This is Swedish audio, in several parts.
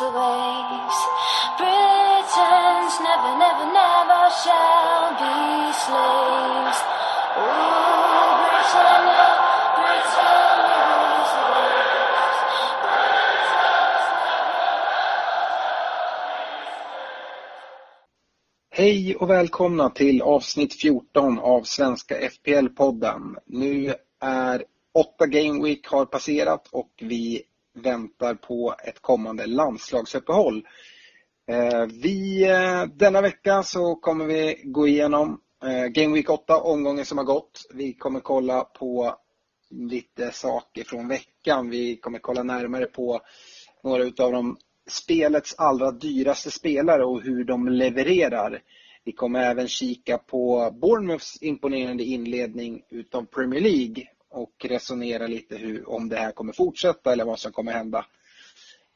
Rules the waves. Britons never, never, never shall be slaves. Ooh, Britannia, Britannia. Hej och välkomna till avsnitt 14 av Svenska FPL-podden. Nu är åtta Game Week har passerat och vi väntar på ett kommande landslagsuppehåll. Eh, vi, eh, denna vecka så kommer vi gå igenom eh, Game Week 8, omgången som har gått. Vi kommer kolla på lite saker från veckan. Vi kommer kolla närmare på några utav de spelets allra dyraste spelare och hur de levererar. Vi kommer även kika på Bournemouths imponerande inledning utav Premier League och resonera lite hur, om det här kommer fortsätta eller vad som kommer hända.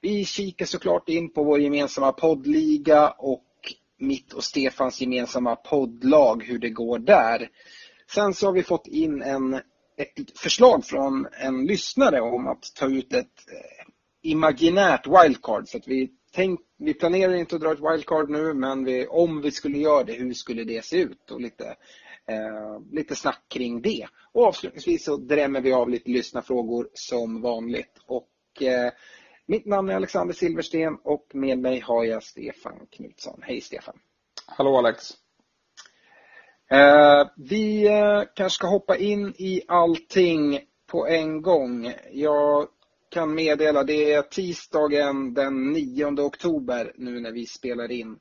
Vi kikar såklart in på vår gemensamma poddliga och mitt och Stefans gemensamma poddlag, hur det går där. Sen så har vi fått in en, ett förslag från en lyssnare om att ta ut ett eh, imaginärt wildcard. Så att vi, tänk, vi planerar inte att dra ett wildcard nu men vi, om vi skulle göra det, hur skulle det se ut? Och lite, lite snack kring det. Och avslutningsvis så drämmer vi av lite lyssnarfrågor som vanligt. Och, eh, mitt namn är Alexander Silversten och med mig har jag Stefan Knutsson. Hej Stefan! Hallå Alex. Eh, vi eh, kanske ska hoppa in i allting på en gång. Jag kan meddela, det är tisdagen den 9 oktober nu när vi spelar in.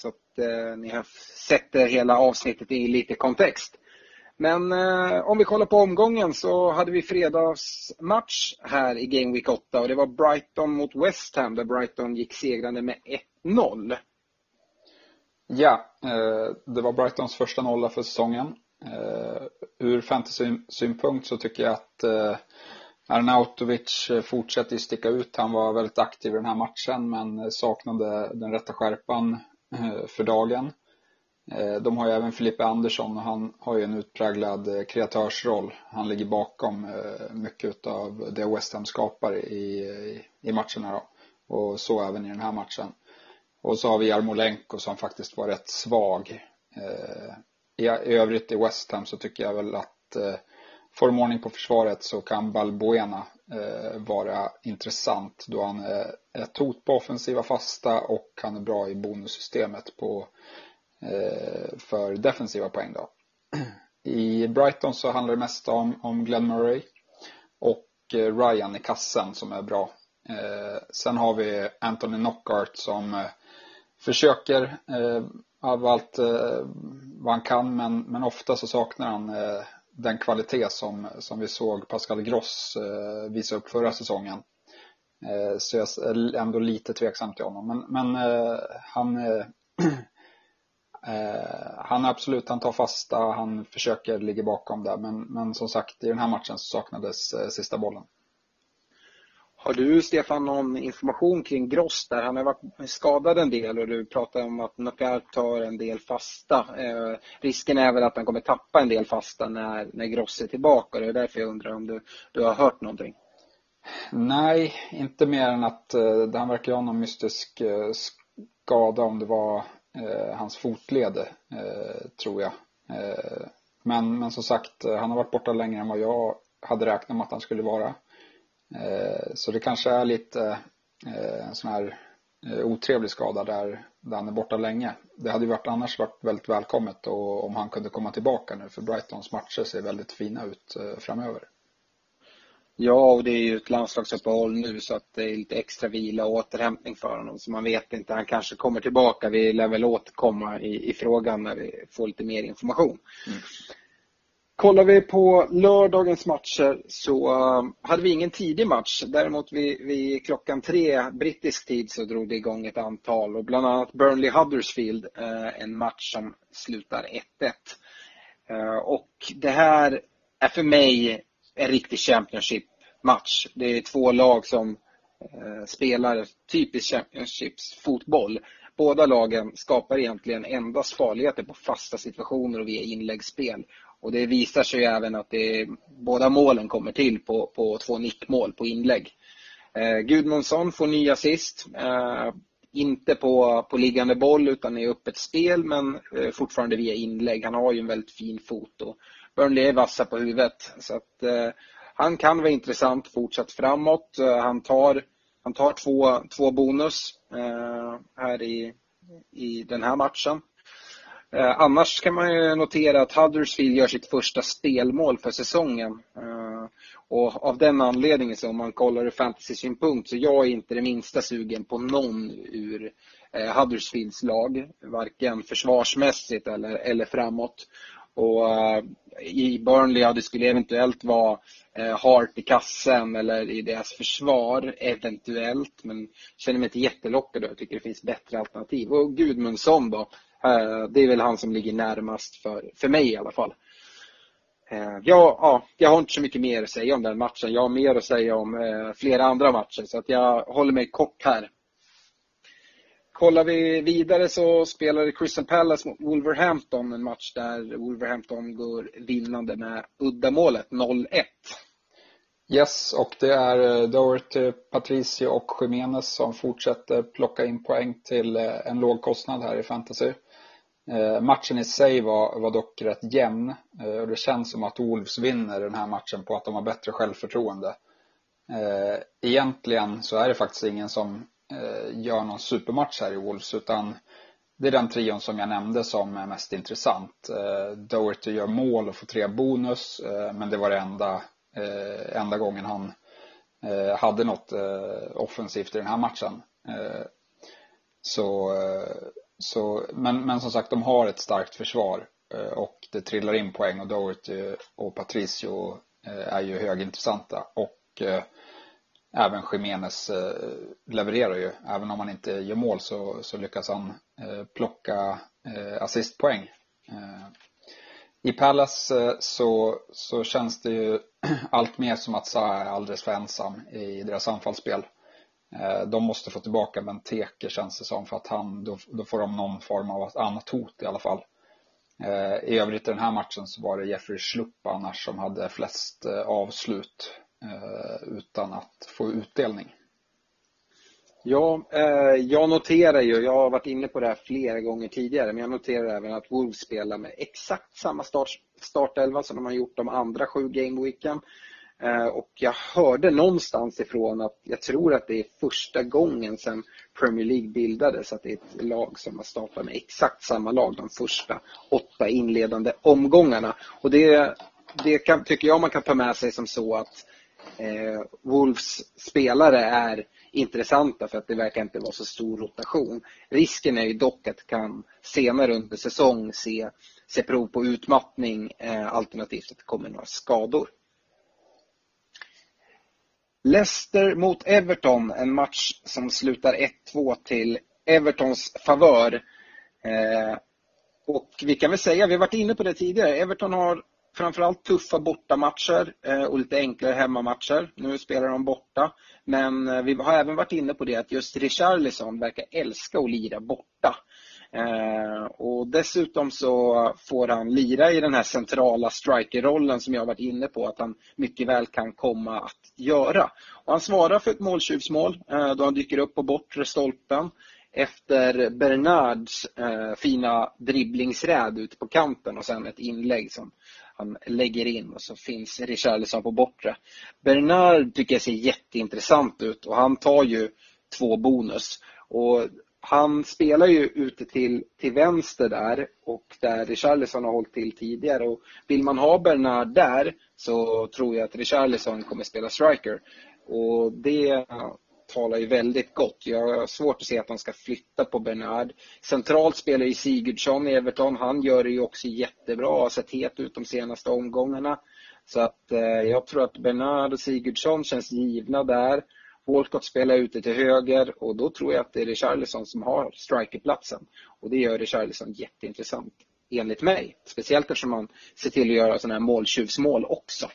Så att eh, ni har sett det hela avsnittet i lite kontext. Men eh, om vi kollar på omgången så hade vi fredagsmatch här i Game Week 8 och det var Brighton mot West Ham där Brighton gick segrande med 1-0. Ja, eh, det var Brightons första nolla för säsongen. Eh, ur fantasy-synpunkt så tycker jag att eh, Arnautovic fortsätter sticka ut. Han var väldigt aktiv i den här matchen men saknade den rätta skärpan Eh, för dagen. Eh, de har ju även Filippe Andersson och han har ju en utpräglad eh, kreatörsroll. Han ligger bakom mycket av det West Ham skapar i, i, i matcherna då. Och så även i den här matchen. Och så har vi Jarmolenko som faktiskt var rätt svag. I, I övrigt i West Ham så tycker jag väl att eh, får de ordning på försvaret så kan Balbuena eh, vara intressant då han är ett hot på offensiva fasta och han är bra i bonussystemet på eh, för defensiva poäng då. I Brighton så handlar det mest om, om Glenn Murray och eh, Ryan i kassen som är bra. Eh, sen har vi Anthony Knockart som eh, försöker eh, av allt eh, vad han kan men, men ofta så saknar han eh, den kvalitet som, som vi såg Pascal Gross eh, visa upp förra säsongen. Eh, så jag är ändå lite tveksam till honom. Men, men eh, han, eh, eh han absolut, han tar fasta, han försöker ligga bakom där. Men, men som sagt, i den här matchen så saknades eh, sista bollen. Har du Stefan någon information kring Gross där? Han har varit skadad en del och du pratar om att Knockout tar en del fasta. Eh, risken är väl att han kommer tappa en del fasta när, när Gross är tillbaka. Det är därför jag undrar om du, du har hört någonting. Nej, inte mer än att eh, han verkar ha någon mystisk eh, skada om det var eh, hans fotled, eh, tror jag. Eh, men, men som sagt, eh, han har varit borta längre än vad jag hade räknat med att han skulle vara. Eh, så det kanske är lite eh, en sån här eh, otrevlig skada där, där han är borta länge. Det hade ju varit, annars varit väldigt välkommet och, om han kunde komma tillbaka nu för Brightons matcher ser väldigt fina ut framöver. Ja, och det är ju ett landslagsuppehåll nu så att det är lite extra vila och återhämtning för honom. Så man vet inte, han kanske kommer tillbaka. Vi lär väl återkomma i, i frågan när vi får lite mer information. Mm. Kollar vi på lördagens matcher så um, hade vi ingen tidig match. Däremot vid, vid klockan tre brittisk tid så drog det igång ett antal och bland annat Burnley Huddersfield, eh, en match som slutar 1-1. Eh, och det här är för mig en riktig Championship-match. Det är två lag som eh, spelar typisk Championships-fotboll. Båda lagen skapar egentligen endast farligheter på fasta situationer och via inläggsspel. Och det visar sig även att det, båda målen kommer till på, på två nickmål på inlägg. Eh, Gudmundsson får ny assist. Eh, inte på, på liggande boll utan i öppet spel men eh, fortfarande via inlägg. Han har ju en väldigt fin fot och Burnley är vassa på huvudet. Så att, eh, han kan vara intressant fortsatt framåt. Eh, han tar, han tar två, två bonus eh, här i, i den här matchen. Eh, annars kan man ju notera att Huddersfield gör sitt första spelmål för säsongen. Eh, och av den anledningen så om man kollar ur fantasy-synpunkt så jag är inte det minsta sugen på någon ur eh, Huddersfields lag. Varken försvarsmässigt eller, eller framåt. Och eh, i Burnley, ja det skulle eventuellt vara eh, Hart i kassen eller i deras försvar, eventuellt. Men känner mig inte jättelockad och tycker det finns bättre alternativ. Och Gudmundsson då, Eh, det är väl han som ligger närmast för, för mig i alla fall. Eh, ja, ja, jag har inte så mycket mer att säga om den matchen. Jag har mer att säga om eh, flera andra matcher så att jag håller mig kort här. Kollar vi vidare så spelade Crystal Palace mot Wolverhampton en match där Wolverhampton går vinnande med uddamålet 0-1. Yes, och det är Doherty, Patricio och Jiménez som fortsätter plocka in poäng till en låg kostnad här i fantasy. Eh, matchen i sig var, var dock rätt jämn eh, och det känns som att Wolves vinner den här matchen på att de har bättre självförtroende. Eh, egentligen så är det faktiskt ingen som gör någon supermatch här i Wolves utan det är den trion som jag nämnde som är mest intressant. Doherty gör mål och får tre bonus men det var det enda, enda gången han hade något offensivt i den här matchen. Så så, men, men som sagt, de har ett starkt försvar eh, och det trillar in poäng och Doherty eh, och Patricio eh, är ju högintressanta och eh, även Jiménez levererar ju. Även om han inte gör mål så, så lyckas han plocka assistpoäng. I Palace så, så känns det ju allt mer som att Sa är alldeles för ensam i deras anfallsspel. Eh, de måste få tillbaka Benteke känns det som för att han, då, då får de någon form av annat hot i alla fall. Eh, I övrigt i den här matchen så var det Jeffrey Schlupp annars som hade flest eh, avslut utan att få utdelning. Ja, jag noterar ju, jag har varit inne på det här flera gånger tidigare, men jag noterar även att Wolves spelar med exakt samma start, startelva som de har gjort de andra sju gameweeken. Eh, och jag hörde någonstans ifrån att jag tror att det är första gången sedan Premier League bildades att det är ett lag som har startat med exakt samma lag de första åtta inledande omgångarna. Och det, det kan, tycker jag man kan ta med sig som så att eh, Wolves spelare är intressanta för att det verkar inte vara så stor rotation. Risken är ju dock att det kan senare under säsong se, se prov på utmattning eh, alternativt att det kommer några skador. Leicester mot Everton, en match som slutar 1-2 till Evertons favör. Eh, och vi kan väl säga, vi har varit inne på det tidigare, Everton har framförallt tuffa bortamatcher eh, och lite enklare hemmamatcher. Nu spelar de borta. Men eh, vi har även varit inne på det att just Richarlison verkar älska att lira borta. Eh, och dessutom så får han lira i den här centrala strikerrollen som jag varit inne på att han mycket väl kan komma att göra. Och han svarar för ett måltjuvsmål eh, då han dyker upp på bortre stolpen efter Bernards eh, fina dribblingsräd ute på kanten och sen ett inlägg som han lägger in och så finns Richarlison på bortre. Bernard tycker jag ser jätteintressant ut och han tar ju två bonus. Och han spelar ju ute till, till vänster där och där Richarlison har hållit till tidigare. Och vill man ha Bernard där så tror jag att Richarlison kommer spela striker. Och det talar ju väldigt gott. Jag har svårt att se att de ska flytta på Bernard. Centralt spelar ju Sigurdsson i Everton. Han gör det ju också jättebra. Har sett het ut de senaste omgångarna. Så att eh, jag tror att Bernard och Sigurdsson känns givna där. Walcott spelar ute till höger och då tror jag att det är Richarlison som har strikerplatsen. Och det gör Richarlison jätteintressant, enligt mig. Speciellt eftersom man ser till att göra sådana här måltjuvsmål också.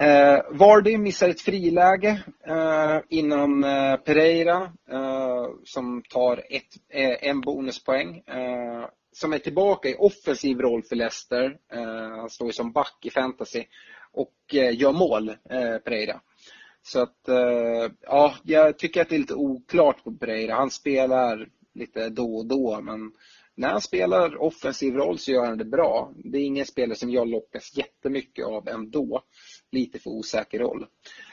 Eh, Vardy missar ett friläge eh, innan eh, Pereira eh, som tar ett, eh, en bonuspoäng. Eh, som är tillbaka i offensiv roll för Leicester. Eh, han står ju som back i fantasy och eh, gör mål, eh, Pereira. Så att, eh, ja, jag tycker att det är lite oklart på Pereira. Han spelar lite då och då men när han spelar offensiv roll så gör han det bra. Det är ingen spelare som jag lockas jättemycket av ändå lite för osäker roll.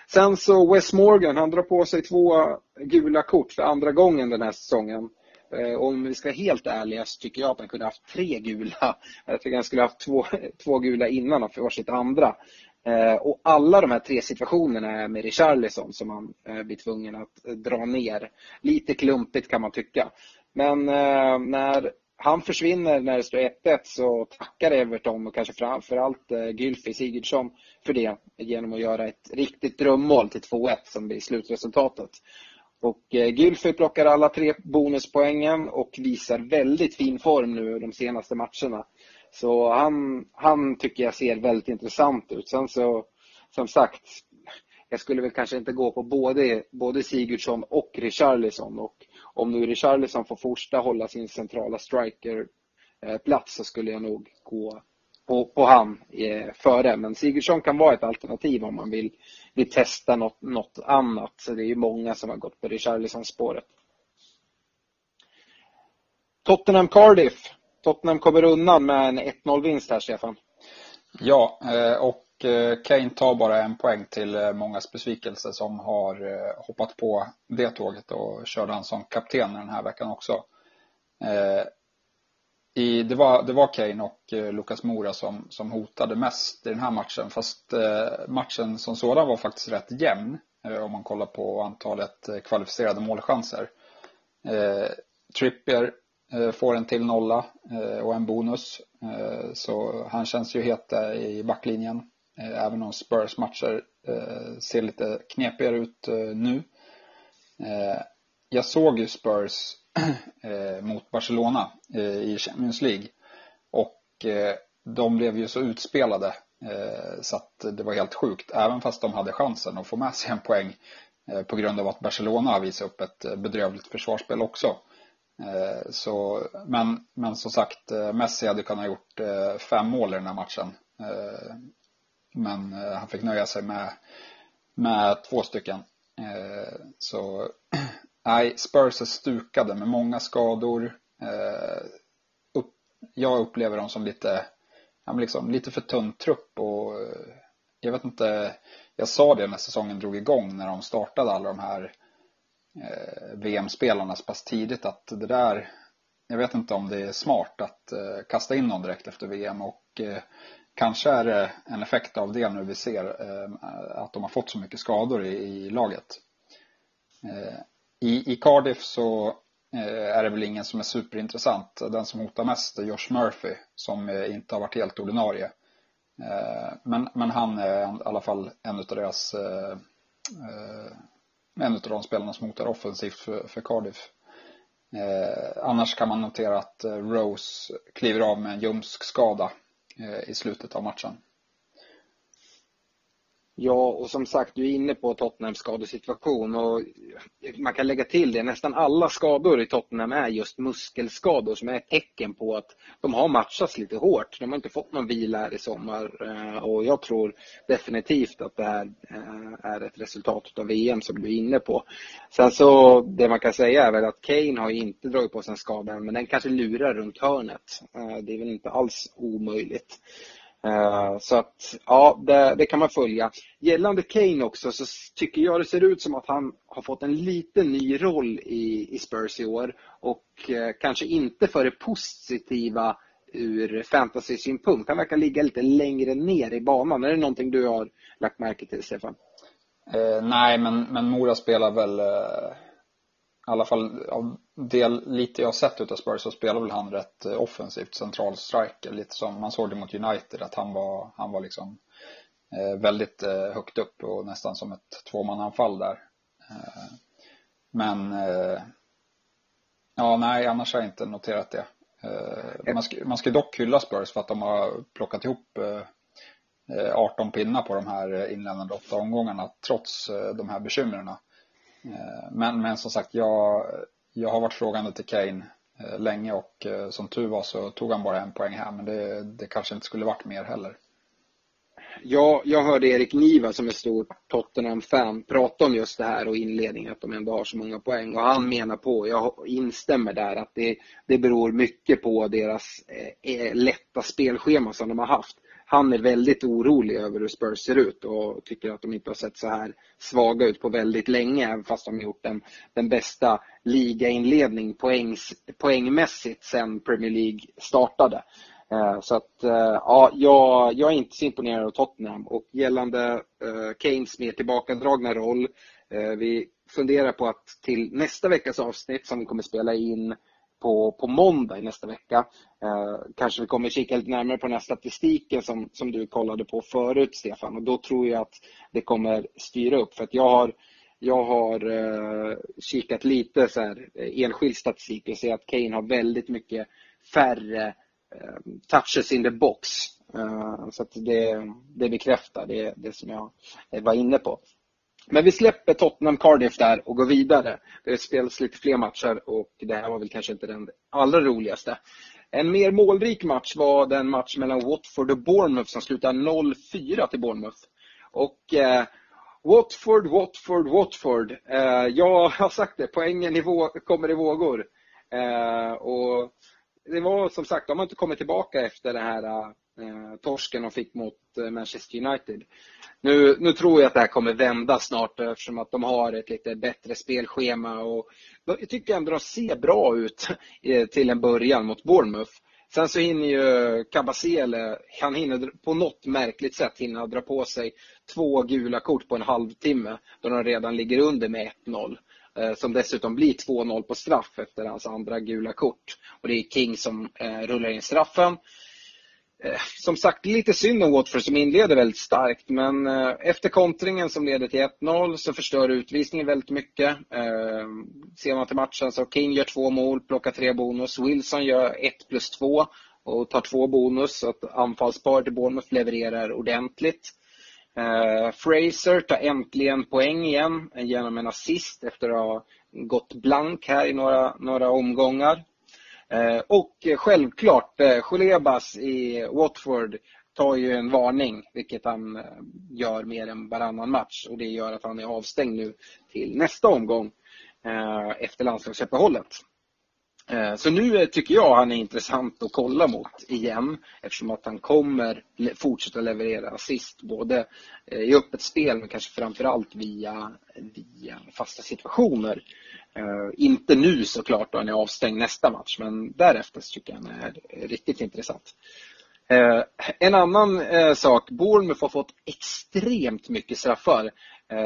Sen så Wes Morgan, han drar på sig två gula kort för andra gången den här säsongen. Eh, om vi ska vara helt ärliga så tycker jag att han kunde haft tre gula. Jag tycker han skulle haft två, två gula innan och för sitt andra. Eh, och alla de här tre situationerna är med Richarlison som han eh, blir tvungen att eh, dra ner. Lite klumpigt kan man tycka. Men när han försvinner när det står 1-1 så tackar Everton och kanske framförallt Gylfi Sigurdsson för det genom att göra ett riktigt drömmål till 2-1 som blir slutresultatet. Och eh, Gylfi plockar alla tre bonuspoängen och visar väldigt fin form nu de senaste matcherna. Så han, han tycker jag ser väldigt intressant ut. Sen så, som sagt, jag skulle väl kanske inte gå på både, både Sigurdsson och Richarlison. Och om nu Richarlison får fortsätta hålla sin centrala strikerplats eh, så skulle jag nog gå på, på han eh, före. Men Sigurdsson kan vara ett alternativ om man vill, vill testa något, något annat. Så det är ju många som har gått på Richarlison-spåret. Tottenham Cardiff. Tottenham kommer undan med en 1-0-vinst här, Stefan. Ja, eh, och eh, Kane tar bara en poäng till eh, mångas besvikelse som har hoppat på det tåget och körde han som kapten den här veckan också. I, det, var, det var Kane och eh, Lucas Mora som, som hotade mest i den här matchen fast eh, matchen som sådan var faktiskt rätt jämn eh, om man kollar på antalet kvalificerade målchanser. Trippier får en till nolla och en bonus så han känns ju het i backlinjen Eh, även om Spurs matcher eh, ser lite knepigare ut eh, nu. Jag såg ju Spurs eh, mot Barcelona eh, i Champions League och eh, de blev ju så utspelade så att det var helt sjukt. Även fast de hade chansen att få med sig en poäng på grund av att Barcelona har visat upp ett bedrövligt försvarsspel också. Så, men, men som sagt, Messi hade kunnat ha gjort fem mål i den här matchen. Men han fick nöja sig med, med två stycken. Så nej, Spurs är stukade med många skador. Eh, jag upplever dem som lite, liksom, lite för tunn trupp och eh, jag vet inte, jag sa det när säsongen drog igång när de startade alla de här eh, VM-spelarna så pass tidigt att det där, jag vet inte om det är smart att eh, kasta in någon direkt efter VM och Kanske är det en effekt av det nu vi ser eh, att de har fått så mycket skador i, i laget. I, I Cardiff så eh, är det väl ingen som är superintressant. Den som hotar mest är Josh Murphy som eh, inte har varit helt ordinarie. Eh, men, men han är i alla fall en av deras eh, en av de spelarna som hotar offensivt för, för Cardiff. annars kan man notera att Rose kliver av med en ljumskskada Eh, i slutet av matchen. Ja, och som sagt, du är inne på Tottenhams skadesituation och man kan lägga till det, nästan alla skador i Tottenham är just muskelskador som är ett tecken på att de har matchats lite hårt. De har inte fått någon vila här i sommar eh, och jag tror definitivt att det här eh, är ett resultat av VM som du är inne på. Sen så, det man kan säga är väl att Kane har inte dragit på sig en skada men den kanske lurar runt hörnet. Eh, det är väl inte alls omöjligt. Eh, så att, ja, det, det, kan man följa. Gällande Kane också så tycker jag det ser ut som att han har fått en liten ny roll i, i Spurs i år och eh, kanske inte för det positiva ur fantasy-synpunkt. Han verkar ligga lite längre ner i banan. Är det någonting du har lagt märke till, Stefan? Eh, nej, men, men Mora spelar väl eh, i alla fall av det lite jag har sett utav Spurs så spelar väl han rätt eh, offensivt central striker. Lite som man såg det mot United att han var, han var liksom eh, väldigt eh, högt upp och nästan som ett tvåmananfall där. Men ja, nej, annars har jag inte noterat det. Man, ska, man ska dock hylla Spurs för att de har plockat ihop 18 pinnar på de här inlämnade åtta omgångarna trots de här bekymren. Eh, men, men som sagt, jag, jag har varit frågande till Kane eh, länge och eh, som tur var så tog han bara en poäng här men det, det kanske inte skulle varit mer heller. Ja, jag hörde Erik Niva som är stor Tottenham-fan prata om just det här och inledningen att de ändå har så många poäng och han menar på, jag instämmer där, att det, det beror mycket på deras eh, lätta spelschema som de har haft han är väldigt orolig över hur Spurs ser ut och tycker att de inte har sett så här svaga ut på väldigt länge, även fast de har gjort den, den bästa ligainledning poängs, poängmässigt sedan Premier League startade. Eh, så att eh, ja, jag, jag är inte så imponerad av Tottenham och gällande eh, Keynes mer tillbakadragna roll. Vi funderar på att till nästa veckas avsnitt som vi kommer spela in på, på måndag i nästa vecka. Eh, kanske vi kommer kika lite närmare på den här statistiken som, som du kollade på förut Stefan och då tror jag att det kommer styra upp för att jag har jag har eh, kikat lite så här, eh, enskild statistik och ser att Kane har väldigt mycket färre eh, touches in the box. Eh, så att det, det bekräftar det, det som jag var inne på. Men vi släpper Tottenham Cardiff där och går vidare. Det spelas lite fler matcher och det här var väl kanske inte den allra roligaste. En mer målrik match var den match mellan Watford och Bournemouth som slutade 0-4 till Bournemouth. Och eh, Watford, Watford, Watford. Eh, jag har sagt det, poängen i kommer i vågor. Eh, och det var som sagt, de har inte kommit tillbaka efter det här eh, Eh, torsken de fick mot eh, Manchester United. Nu, nu tror jag att det här kommer vända snart eftersom att de har ett lite bättre spelschema och jag tycker ändå de ser bra ut eh, till en början mot Bournemouth. Sen så hinner ju Kabasele, han hinner på något märkligt sätt hinna dra på sig två gula kort på en halvtimme då de redan ligger under med 1-0. Eh, som dessutom blir 2-0 på straff efter hans andra gula kort. Och det är King som rullar in straffen. Eh, som sagt, lite synd om Watford som inleder väldigt starkt men eh, efter kontringen som leder till 1-0 så förstör utvisningen väldigt mycket. Eh, ser man till matchen så King gör två mål, plockar tre bonus. Wilson gör 1 plus 2 och tar två bonus så att anfallsparet i Bournemouth levererar ordentligt. Fraser tar äntligen poäng igen genom en assist efter att ha gått blank här i några, några omgångar. Eh, och självklart, eh, Chulebas i Watford tar ju en varning, vilket han eh, gör mer än varannan match. Och det gör att han är avstängd nu till nästa omgång efter landslagsuppehållet. Eh, så nu tycker jag han är intressant att kolla mot igen eftersom att han kommer fortsätta leverera assist både eh, i öppet spel men kanske framförallt via, via fasta situationer. Eh, inte nu såklart då han är avstängd nästa match, men därefter tycker jag han är riktigt intressant. En annan sak, Bournemouth har fått extremt mycket straffar.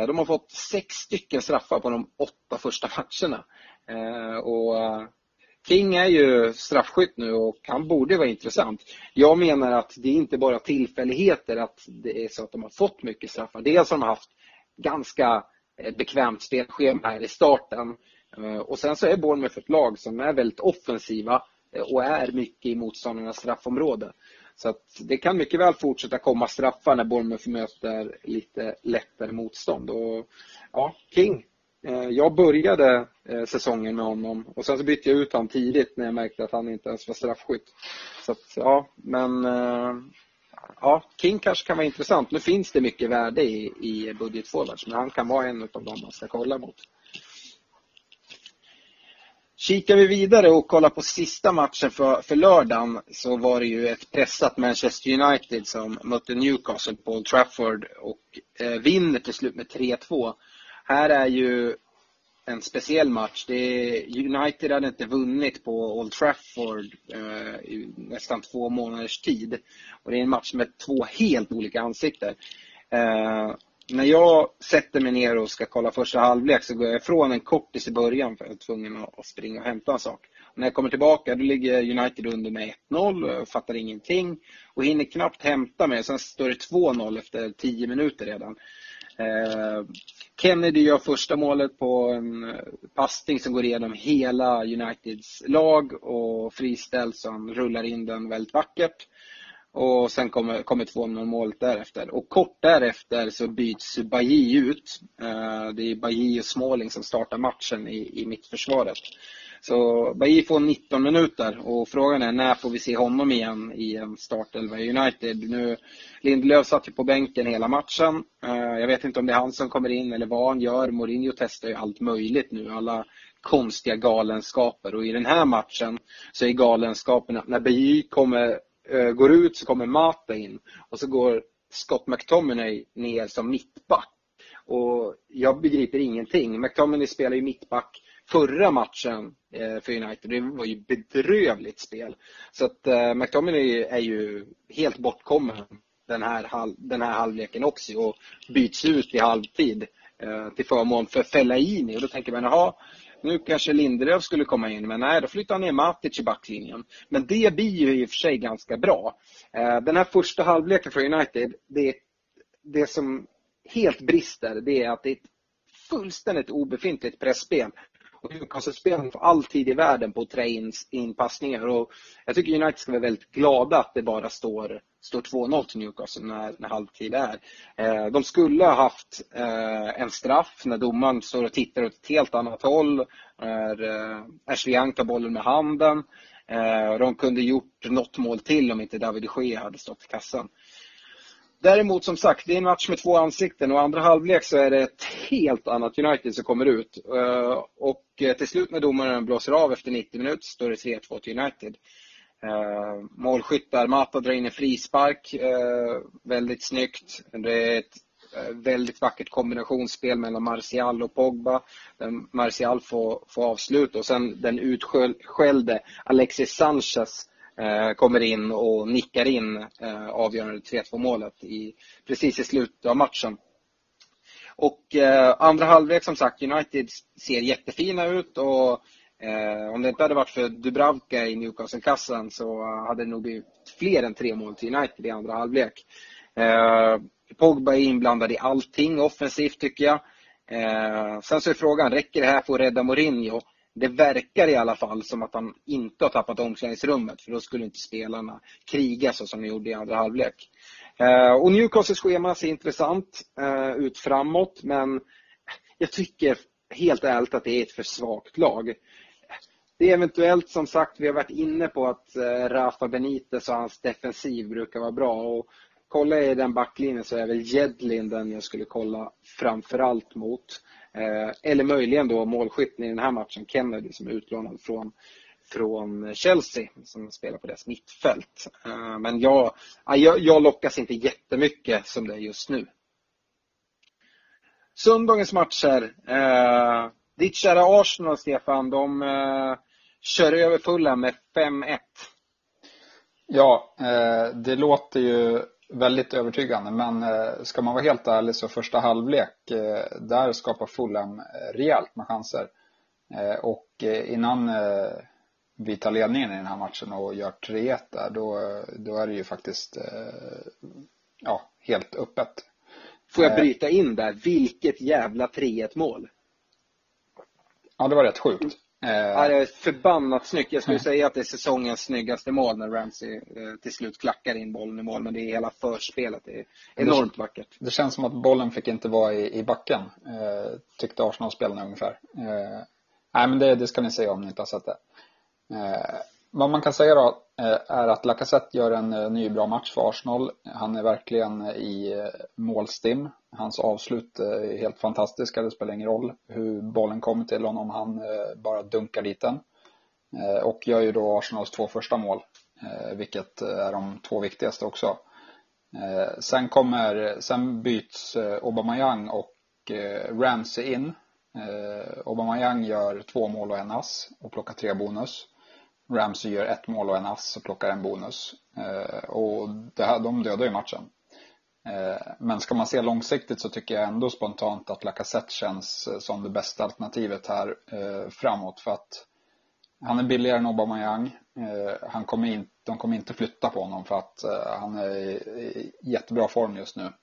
de har fått sex stycken straffar på de åtta första matcherna. och King är ju straffskytt nu och han borde vara intressant. Jag menar att det är inte bara tillfälligheter att det är så att de har fått mycket straffar. Dels har de haft ganska eh, bekvämt spelschema här i starten. Eh, och sen så är Bournemouth ett lag som är väldigt offensiva eh, och är mycket i motståndarnas straffområde. Så att det kan mycket väl fortsätta komma straffar när Bournemouth möter lite lättare motstånd. Och, ja, King. Eh, jag började eh, säsongen med honom och sen så bytte jag ut honom tidigt när jag märkte att han inte ens var straffskytt. Så att, ja, men eh, ja, King kanske kan vara intressant. Nu finns det mycket värde i, i budgetforwards men han kan vara en av dem man ska kolla mot. Kikar vi vidare och kollar på sista matchen för, för lördagen så var det ju ett pressat Manchester United som mötte Newcastle på Old Trafford och eh, vinner till slut med 3-2. Här är ju en speciell match. Det är, United hade inte vunnit på Old Trafford eh, i nästan två månaders tid. Och det är en match med två helt olika ansikten. Eh, när jag sätter mig ner och ska kolla första halvlek så går jag ifrån en kortis i början för jag är tvungen att springa och hämta en sak. Och när jag kommer tillbaka då ligger United under med 1-0 och fattar ingenting och hinner knappt hämta mig. Sen står det 2-0 efter 10 minuter redan. Eh, Kennedy gör första målet på en eh, passning som går igenom hela Uniteds lag och friställs så han rullar in den väldigt vackert. Och sen kommer, kommer 2-0 målet därefter. Och kort därefter så byts Bailly ut. Eh, det är Bailly och Småling som startar matchen i, i mittförsvaret. Så Bailly får 19 minuter och frågan är när får vi se honom igen i en startelva i United. Nu, Lindelöf satt ju på bänken hela matchen. Eh, jag vet inte om det är han som kommer in eller vad han gör. Mourinho testar ju allt möjligt nu. Alla konstiga galenskaper och i den här matchen så är galenskapen att när Bailly kommer Eh, går ut så kommer Mata in och så går Scott McTominay ner som mittback. Och jag begriper ingenting. McTominay spelar ju mittback förra matchen eh, för United. Det var ju bedrövligt spel. Så att eh, McTominay är ju helt bortkommen den här, den här halvleken också och byts ut i halvtid till förmån för Fellaini. Och då tänker man, jaha, nu kanske Lindelöf skulle komma in, men nej, då flyttar han ner Matic i backlinjen. Men det blir ju i och för sig ganska bra. Eh, den här första halvleken för United, det, det som helt brister, det är att det är ett fullständigt obefintligt pressspel. Och Newcastle-spelarna får all tid i världen på att trä in, in passningar. Och jag tycker United ska vara väldigt glada att det bara står, står 2-0 till Newcastle när, när halvtid är. Eh, de skulle ha haft eh, en straff när domaren står och tittar åt ett helt annat håll. När eh, Ashley Young tar bollen med handen. Eh, de kunde gjort något mål till om inte David de Gea hade stått i kassan. Däremot som sagt, det är en match med två ansikten och andra halvlek så är det ett helt annat United som kommer ut. Eh, och eh, till slut när domaren blåser av efter 90 minuter står det 3-2 till United. Eh, målskyttar, Mata drar in en frispark, eh, väldigt snyggt. Det är ett eh, väldigt vackert kombinationsspel mellan Martial och Pogba. Martial får, får avslut och sen den utskällde Alexis Sanchez Eh, kommer in och nickar in eh, avgörande 3-2 målet i, precis i slutet av matchen. Och eh, andra halvlek som sagt, United ser jättefina ut och Eh, om det inte hade varit för Dubravka i Newcastle-kassan så hade det nog blivit fler än tre mål till United i andra halvlek. Eh, Pogba är inblandad i allting offensivt tycker jag. Eh, sen så är frågan, räcker det här för att rädda Mourinho? det verkar i alla fall som att han inte har tappat omklädningsrummet för då skulle inte spelarna kriga så som de gjorde i andra halvlek. Eh, och Newcastles schema ser intressant eh, ut framåt men jag tycker helt ärligt att det är ett för svagt lag. Det är eventuellt som sagt, vi har varit inne på att eh, Rafa Benitez och hans defensiv brukar vara bra. Och kollar jag i den backlinjen så är väl Jedlin den jag skulle kolla framförallt mot. Eh, eller möjligen då målskytten i den här matchen, Kennedy som är utlånad från, från Chelsea som spelar på deras mittfält. Eh, men jag, jag, jag lockas inte jättemycket som det är just nu. Söndagens matcher. Eh, ditt kära Arsenal, Stefan, de kör över fulla med 5-1. Ja, eh, det låter ju väldigt övertygande. Men eh, ska man vara helt ärlig så första halvlek, eh, där skapar Fulham rejält med chanser. Och innan vi tar ledningen i den här matchen och gör 3-1 där, då, då är det ju faktiskt ja, helt öppet. Får jag bryta in där? Vilket jävla 3-1 mål! Ja, det var rätt sjukt. Eh, ja, det är förbannat snyggt. Jag skulle säga att det är säsongens snyggaste mål när Ramsey eh, till slut klackar in bollen i mål. Men det är hela förspelet. Det är enormt vackert. Det känns som att bollen fick inte vara i, i backen. Eh, tyckte Arsenal-spelarna ungefär. Nej, men det, det, ska ni se om ni inte har sett det. Vad man kan säga då eh, är att Lacazette gör en eh, ny bra match för Arsenal. Han är verkligen eh, i målstim. Hans avslut är helt fantastiska. Det spelar ingen roll hur bollen kommer till honom. Han bara dunkar dit den. och gör ju då Arsenals två första mål, vilket är de två viktigaste också. Sen, kommer, sen byts Aubameyang och Ramsey in. Aubameyang gör två mål och en ass och plockar tre bonus. Ramsey gör ett mål och en ass och plockar en bonus. Eh, och det här, de dödar ju matchen. Eh, men ska man se långsiktigt så tycker jag ändå spontant att Lacazette känns eh, som det bästa alternativet här framåt för att han är billigare än Aubameyang. Han kommer in, de kommer inte flytta på honom för att han är i jättebra form just nu.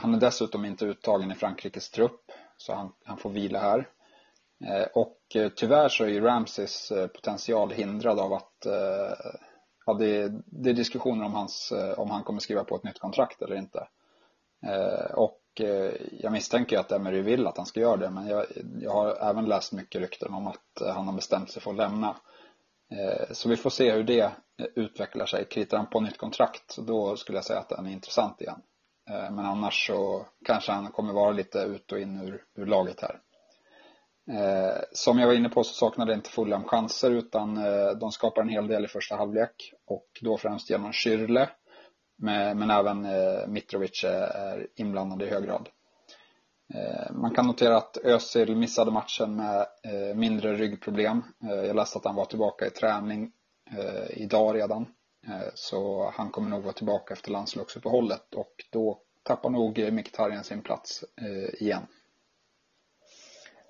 Han är dessutom inte uttagen i Frankrikes trupp så han, han får vila här. Eh, och eh, tyvärr så är ju Ramses eh, potential hindrad av att ja, det, det är diskussioner om, hans, om han kommer skriva på ett nytt kontrakt eller inte. Och jag misstänker att Emery vill att han ska göra det men jag, jag har även läst mycket rykten om att han har bestämt sig för att lämna. Så vi får se hur det utvecklar sig. Kritar han på nytt kontrakt då skulle jag säga att han är intressant igen. Men annars så kanske han kommer vara lite ut och in ur, ur laget här. Eh, som jag var inne på så saknade inte Fulham chanser utan eh, de skapar en hel del i första halvlek och då främst genom Schürrle med, men även eh, Mitrovic är inblandad i hög grad. Eh, man kan notera att Özil missade matchen med eh, mindre ryggproblem. Eh, jag läste att han var tillbaka i träning eh, idag redan. Eh, så han kommer nog vara tillbaka efter landslagsuppehållet och då tappar nog Mkhitaryan sin plats eh, igen.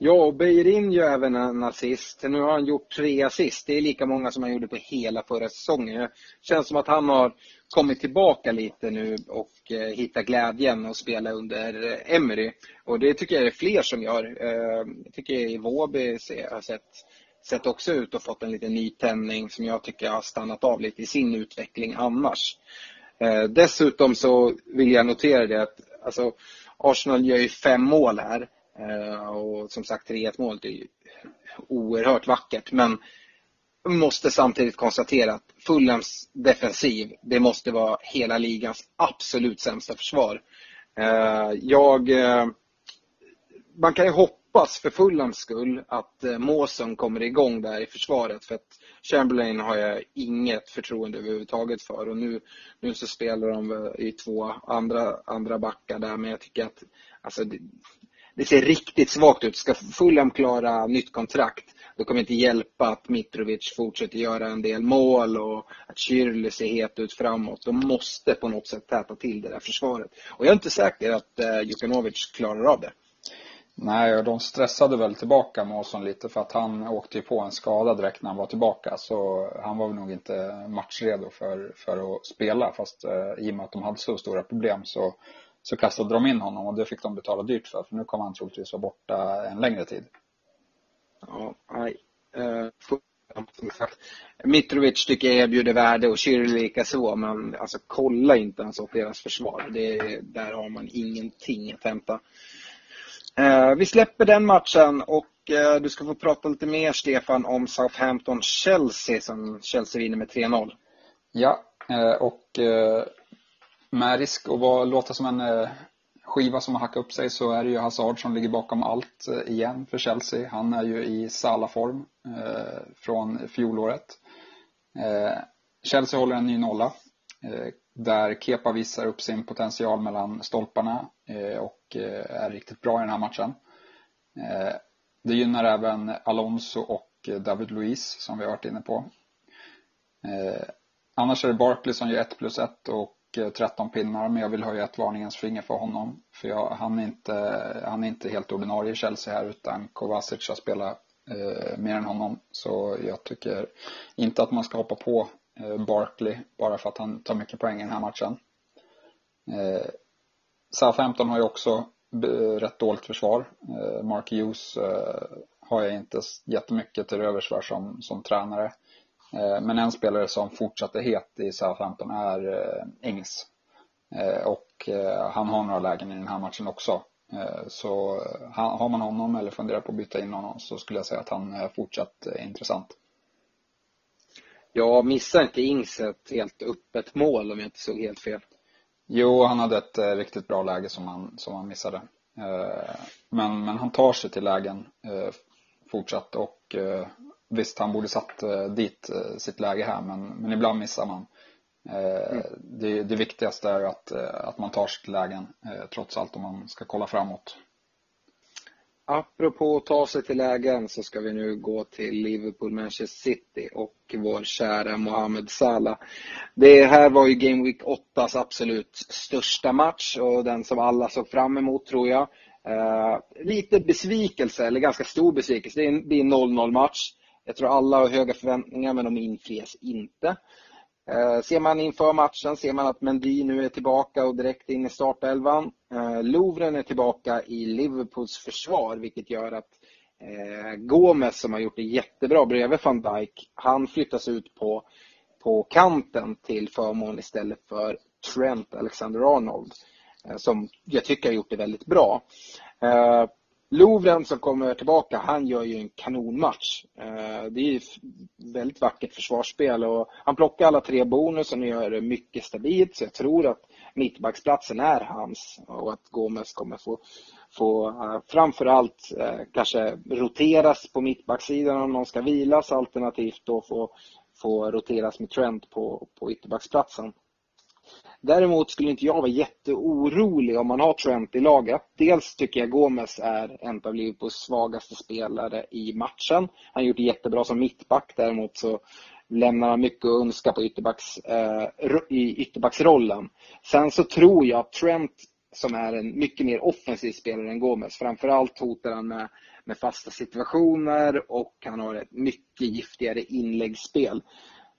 Ja, och Beirin gör även en assist. Nu har han gjort tre assist. Det är lika många som han gjorde på hela förra säsongen. Det känns som att han har kommit tillbaka lite nu och eh, hittat glädjen att spela under eh, Emery. Och det tycker jag är fler som gör. Eh, jag tycker Våby har sett, sett också ut och fått en liten nytändning som jag tycker har stannat av lite i sin utveckling annars. Dessutom så vill jag notera det att alltså, Arsenal gör ju fem mål här. Eh, och som sagt 3-1 målet är ju oerhört vackert men måste samtidigt konstatera att Fulhams defensiv, det måste vara hela ligans absolut sämsta försvar. Eh, jag, eh, man kan ju hoppas för Fulhams skull att Måsen kommer igång där i försvaret för att Chamberlain har jag inget förtroende överhuvudtaget för och nu, nu så spelar de i två andra, andra backar där men jag tycker att alltså, det ser riktigt svagt ut. Ska Fulham klara nytt kontrakt, då kommer det inte hjälpa att Mitrovic fortsätter göra en del mål och att Schürrle ser het ut framåt. De måste på något sätt täta till det där försvaret. Och jag är inte säker att eh, Jukanovic klarar av det. Nej, och de stressade väl tillbaka Måsson lite för att han åkte ju på en skada direkt när han var tillbaka. Så han var väl nog inte matchredo för, för att spela. Fast eh, i och med att de hade så stora problem så så kastade de in honom och det fick de betala dyrt för. För nu kommer han troligtvis vara borta en längre tid. Ja, nej. Uh, Mitrovic tycker jag erbjuder värde och Schürrle likaså. Men alltså kolla inte ens åt deras försvar. Det, där har man ingenting att hämta. Uh, vi släpper den matchen och uh, du ska få prata lite mer Stefan om Southampton-Chelsea som Chelsea vinner med 3-0. Ja, och med risk att vara, låta som en eh, skiva som har hackat upp sig så är det ju Hazard som ligger bakom allt eh, igen för Chelsea. Han är ju i Salah-form eh, från fjolåret. Chelsea håller en ny nolla där Kepa visar upp sin potential mellan stolparna och är riktigt bra i den här matchen. det gynnar även Alonso och David Luiz som vi har varit inne på. annars är det Barkley som gör 1 plus 1 och Eh, 13 pinnar men jag vill höja ett varningens finger för honom. För jag, han, är inte, han är inte helt ordinarie i Chelsea här utan Kovacic har spelat eh, mer än honom. Så jag tycker inte att man ska hoppa på eh, Barkley bara för att han tar mycket poäng i den här matchen. Eh, Southampton har ju också eh, rätt dåligt försvar. Eh, Mark Hughes eh, har jag inte jättemycket till övers för som, som tränare. Eh, men en spelare som fortsatte het i Southampton är eh, Ings. Eh, och han har några lägen i den här matchen också. Så har man honom eller funderar på att byta in honom så skulle jag säga att han är fortsatt intressant. Ja, missar inte Ings ett helt öppet mål om jag inte såg helt fel? Jo, han hade ett riktigt bra läge som han, som han missade. Men, men han tar sig till lägen fortsatt och visst, han borde satt dit sitt läge här, men, men ibland missar man. Mm. Det, det viktigaste är att, att man tar sitt lägen, trots allt, om man ska kolla framåt. Apropå att ta sig till lägen så ska vi nu gå till Liverpool Manchester City och vår kära Mohamed Salah. Det här var ju Game Week 8 absolut största match och den som alla såg fram emot tror jag. Uh, lite besvikelse, eller ganska stor besvikelse. Det blir en 0-0 match. Jag tror alla har höga förväntningar men de infrias inte. Eh, ser man inför matchen ser man att Mendy nu är tillbaka och direkt in i startelvan. Eh, Lovren är tillbaka i Liverpools försvar vilket gör att eh, Gomes som har gjort det jättebra bredvid van Dijk, han flyttas ut på, på kanten till förmån istället för Trent Alexander-Arnold som jag tycker har gjort det väldigt bra. Lovren som kommer tillbaka, han gör ju en kanonmatch. Eh, det är ju väldigt vackert försvarsspel och han plockar alla tre bonusen och gör det mycket stabilt så jag tror att mittbacksplatsen är hans och att Gomes kommer få, få eh, framförallt eh, kanske roteras på mittbacksidan om någon ska vilas alternativt då få, få roteras med Trent på, på ytterbacksplatsen. Däremot skulle inte jag vara jätteorolig om man har Trent i laget. Dels tycker jag Gomes är en av Liverpools svagaste spelare i matchen. Han har gjort det jättebra som mittback. Däremot så lämnar han mycket att önska på ytterbacks, eh, i ytterbacksrollen. Sen så tror jag att Trent som är en mycket mer offensiv spelare än Gomes. Framförallt hotar han med, med fasta situationer och han har ett mycket giftigare inläggsspel.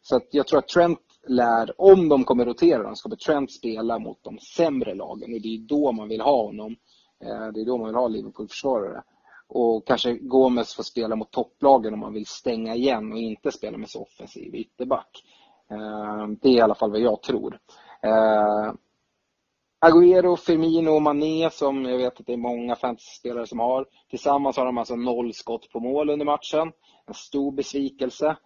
Så att jag tror att Trent lär, om de kommer rotera, så kommer Trent spela mot de sämre lagen och det är då man vill ha honom. Eh, det är då man vill ha Liverpool-försvarare. Och kanske Gomes får spela mot topplagen om man vill stänga igen och inte spela med så offensiv ytterback. Eh, det är i alla fall vad jag tror. Eh, Agüero, Firmino och Mané som jag vet att det är många fantasyspelare som har. Tillsammans har de alltså noll skott på mål under matchen. En stor besvikelse.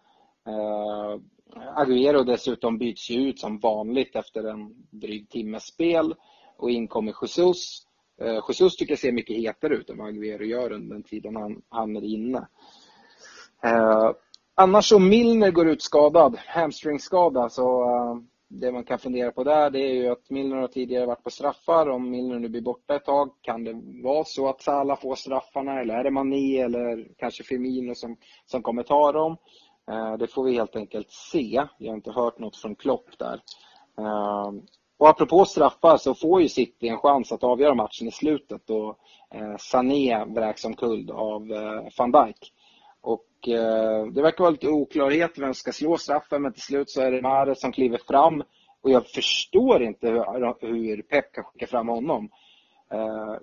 Agüero dessutom byts ju ut som vanligt efter en dryg timmes spel och in kommer Jesus. Eh, Jesus tycker jag ser mycket hetare ut än vad Agüero gör under den tiden han, han är inne. Eh, annars så Milner går ut skadad, hamstringskada, så eh, det man kan fundera på där det är ju att Milner har tidigare varit på straffar. Om Milner nu blir borta ett tag, kan det vara så att Salah får straffarna eller är det Mané eller kanske Firmino som, som kommer ta dem? Eh, det får vi helt enkelt se. Jag har inte hört något från Klopp där. Eh, och apropå straffar så får ju City en chans att avgöra matchen i slutet då eh, Sané vräks omkull av van Dijk. Och det verkar vara lite oklarhet vem som ska slå straffen men till slut så är det Mahrez som kliver fram och jag förstår inte hur Pep kan skicka fram honom.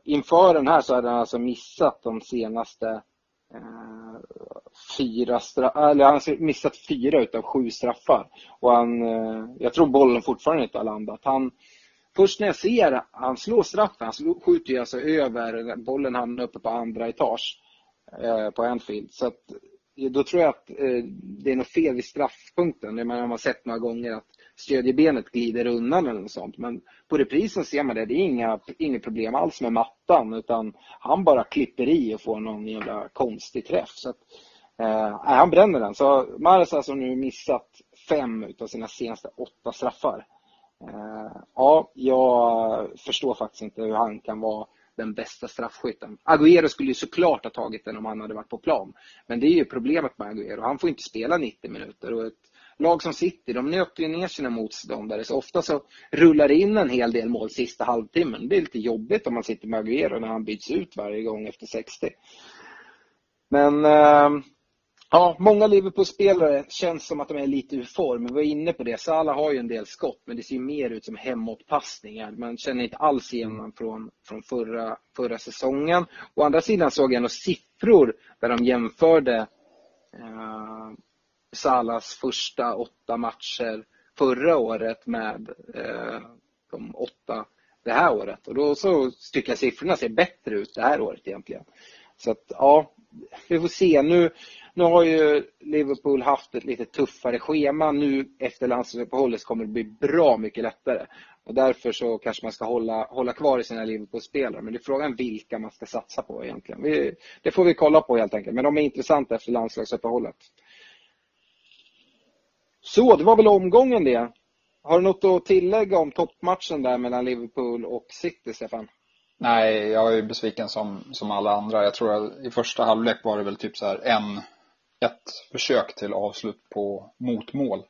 Inför den här så hade han alltså missat de senaste fyra straffar, eller han har missat fyra utav sju straffar. Och han, eh, jag tror bollen fortfarande inte har landat. Han, först när jag ser han slår straffen, han skjuter ju alltså över, bollen hamnar uppe på andra etage eh, på Anfield. Så att, då tror jag att eh, det är något fel vid straffpunkten. Det har man har sett några gånger att stödjebenet glider undan eller något sånt. Men på reprisen ser man det. Det är inga, inget problem alls med mattan utan han bara klipper i och får någon jävla konstig träff. Så att, eh, han bränner den. Så Mares har alltså nu missat fem av sina senaste åtta straffar. Eh, ja, jag förstår faktiskt inte hur han kan vara den bästa straffskytten. Agüero skulle ju såklart ha tagit den om han hade varit på plan. Men det är ju problemet med Agüero. Han får inte spela 90 minuter och ett lag som City, de nöter ju ner sina motståndare. Så ofta så rullar det in en hel del mål sista halvtimmen. Det är lite jobbigt om man sitter med Agüero när han byts ut varje gång efter 60. Men äh, ja, många Liverpool-spelare känns som att de är lite ur form. Vi var inne på det. Salah har ju en del skott, men det ser mer ut som hemåtpassningar. Man känner inte alls igen honom från, från förra, förra säsongen. Å andra sidan såg jag några siffror där de jämförde äh, Salas första åtta matcher förra året med eh, de åtta det här året. Och då så tycker jag siffrorna ser bättre ut det här året egentligen. Så att ja, vi får se. Nu, nu har ju Liverpool haft ett lite tuffare schema. Nu efter landslagsuppehållet kommer det bli bra mycket lättare. Och därför så kanske man ska hålla, hålla kvar i sina Liverpool-spelare. Men det är frågan vilka man ska satsa på egentligen. Vi, det får vi kolla på helt enkelt. Men de är intressanta efter landslagsuppehållet. Så, det var väl omgången det. Har du något att tillägga om toppmatchen där mellan Liverpool och City, Stefan? Nej, jag är besviken som, som alla andra. Jag tror att i första halvlek var det väl typ så här en, ett försök till avslut på motmål.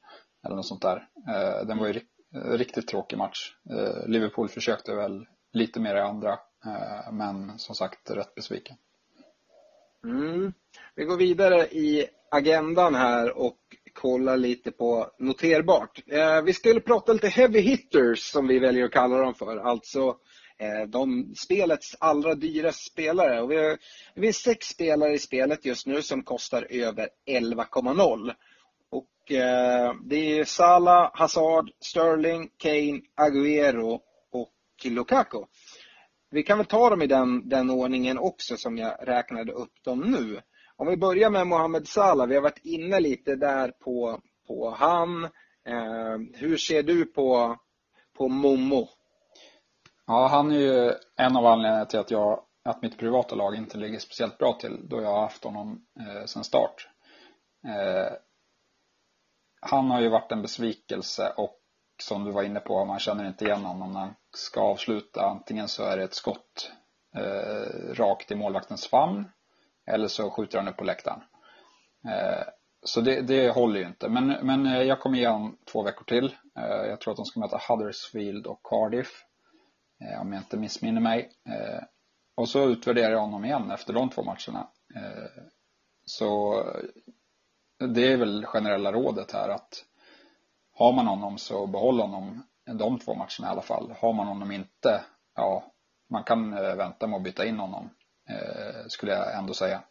Eller något sånt där. Eh, den var ju riktigt tråkig match. Eh, Liverpool försökte väl lite mer i andra. Eh, men som sagt rätt besviken. Mm. Vi går vidare i agendan här och kolla lite på noterbart. Eh, vi skulle prata lite heavy hitters som vi väljer att kalla dem för. Alltså eh, de spelets allra dyraste spelare. Och vi, har, vi är sex spelare i spelet just nu som kostar över 11,0. Och eh, det är Salah, Hazard, Sterling, Kane, Agüero och Lukaku. Vi kan väl ta dem i den, den ordningen också som jag räknade upp dem nu. Om vi börjar med Mohamed Salah, vi har varit inne lite där på, på han. Eh, hur ser du på, på Momo? Ja, han är ju en av anledningarna till att, jag, att mitt privata lag inte ligger speciellt bra till då jag har haft honom eh, sedan start. Eh, han har ju varit en besvikelse och som du var inne på, man känner inte igen honom när han ska avsluta. Antingen så är det ett skott eh, rakt i målvaktens famn eller så skjuter han upp på läktaren. Eh, så det, det håller ju inte. Men, men eh, jag kommer ge honom två veckor till. Eh, jag tror att de ska möta Huddersfield och Cardiff. Om jag inte missminner mig. Och så utvärderar jag honom igen efter de två matcherna. så det är väl generella rådet här att har man honom så behåll honom de två matcherna i alla fall. Har man honom inte, ja, man kan vänta med att byta in honom, Eh, skulle jag ändå säga.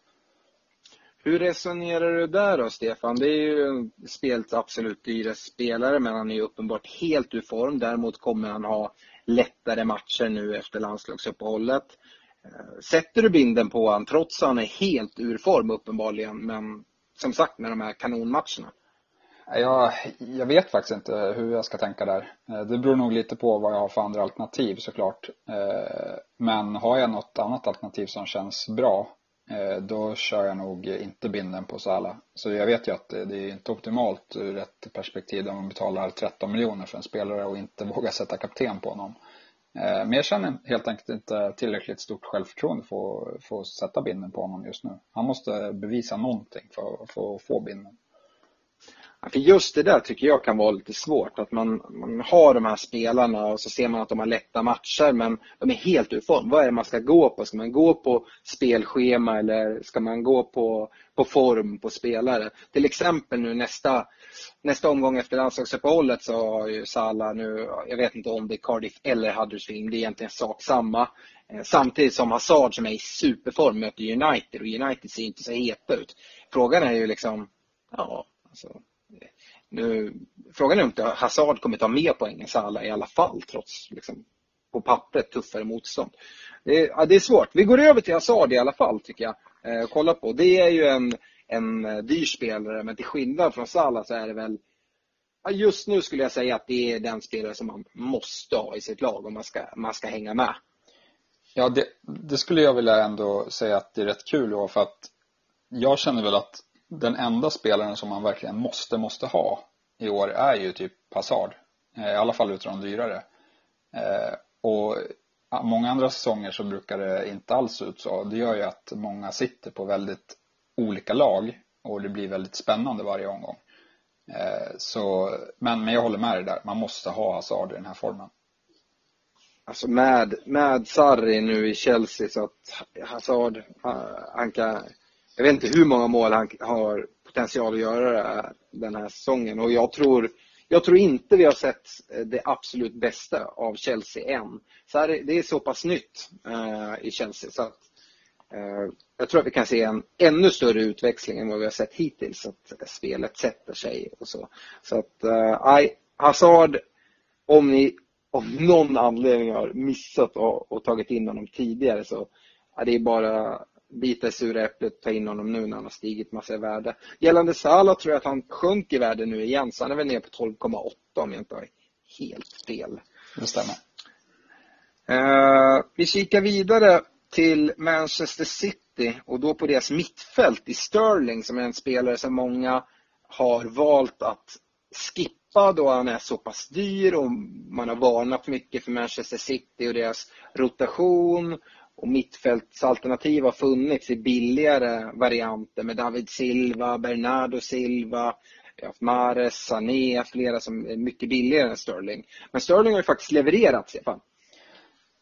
Hur resonerar du där då, Stefan? Det är ju spelets absolut dyraste spelare, men han är ju uppenbart helt ur form. Däremot kommer han ha lättare matcher nu efter landslagsuppehållet. Eh, sätter du binden på honom, trots att han är helt ur form uppenbarligen, men som sagt med de här kanonmatcherna? Jag, jag vet faktiskt inte hur jag ska tänka där. Eh, det beror nog lite på vad jag har för andra alternativ såklart. Eh, men har jag något annat alternativ som känns bra eh, då kör jag nog inte binden på Sala. Så jag vet ju att det är inte optimalt ur ett perspektiv där man betalar 13 miljoner för en spelare och inte vågar sätta kapten på honom. Men jag känner helt enkelt inte tillräckligt stort självförtroende för att sätta binden på honom just nu. Han måste bevisa någonting för att få binden. För just det där tycker jag kan vara lite svårt. Att man, man har de här spelarna och så ser man att de har lätta matcher men de är helt ur form. Vad är det man ska gå på? Ska man gå på spelschema eller ska man gå på, på form på spelare? Till exempel nu nästa, nästa omgång efter landslagsuppehållet så har ju Salah nu, jag vet inte om det är Cardiff eller Huddersfield, det är egentligen sak samma. Eh, samtidigt som Hazard som är i superform möter United och United ser inte så heta ut. Frågan är ju liksom, ja, alltså nu, frågan är om inte Hazard kommer ta mer poäng än Salah i alla fall trots liksom, på pappret tuffare motstånd. Det är, ja, det är svårt. Vi går över till Hazard i alla fall tycker jag. Eh, kolla på. Det är ju en, en eh, dyr spelare men till skillnad från Salah så är det väl ja, Just nu skulle jag säga att det är den spelare som man måste ha i sitt lag om man ska, man ska hänga med. Ja, det, det skulle jag vilja ändå säga att det är rätt kul då för att jag känner väl att den enda spelaren som man verkligen måste, måste ha i år är ju typ Passard. Eh, I alla fall utav de dyrare. Eh, och många andra säsonger så brukar det inte alls ut så. Det gör ju att många sitter på väldigt olika lag och det blir väldigt spännande varje omgång. Eh, så, men, men jag håller med dig där, man måste ha Hazard i den här formen. Alltså med, med Sarri nu i Chelsea så att Hazard, han kan, jag vet inte hur många mål han har potential att göra den här säsongen och jag tror, jag tror inte vi har sett eh, det absolut bästa av Chelsea än. Så här, det är så pass nytt uh, i Chelsea så att uh, jag tror att vi kan se en ännu större utväxling än vad vi har sett hittills. Att spelet sätter sig och så. Så att, uh, Hazard, om ni av någon anledning har missat och, och tagit in honom tidigare så ja, det är bara bita i sura äpplet ta in honom nu när han har stigit massa i värde. Gällande Salah tror jag att han sjönk i värde nu igen, så han är väl nere på 12,8 om jag inte har helt fel. Det stämmer. Uh, vi kikar vidare till Manchester City och då på deras mittfält i Sterling som är en spelare som många har valt att skippa då han är så pass dyr och man har varnat mycket för Manchester City och deras rotation och mittfältsalternativ har funnits i billigare varianter med David Silva, Bernardo Silva, vi Mahrez, Sané, flera som är mycket billigare än Sterling. Men Sterling har ju faktiskt levererat, Stefan.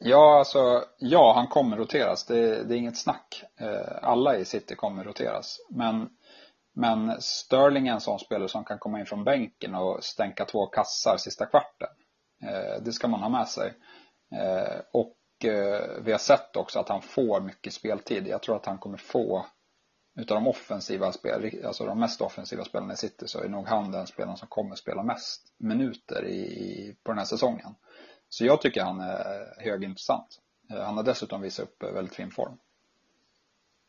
Ja, alltså, ja, han kommer roteras. Det, det är inget snack. Eh, alla i City kommer roteras. Men, men Sterling är en sån spelare som kan komma in från bänken och stänka två kassar sista kvarten. Eh, det ska man ha med sig. Eh, och Eh, vi har sett också att han får mycket speltid. Jag tror att han kommer få utav de offensiva spel, alltså de mest offensiva spelarna i City så är nog han den spelaren som kommer spela mest minuter i, på den här säsongen. Så jag tycker han är högintressant. Eh, han har dessutom visat upp eh, väldigt fin form.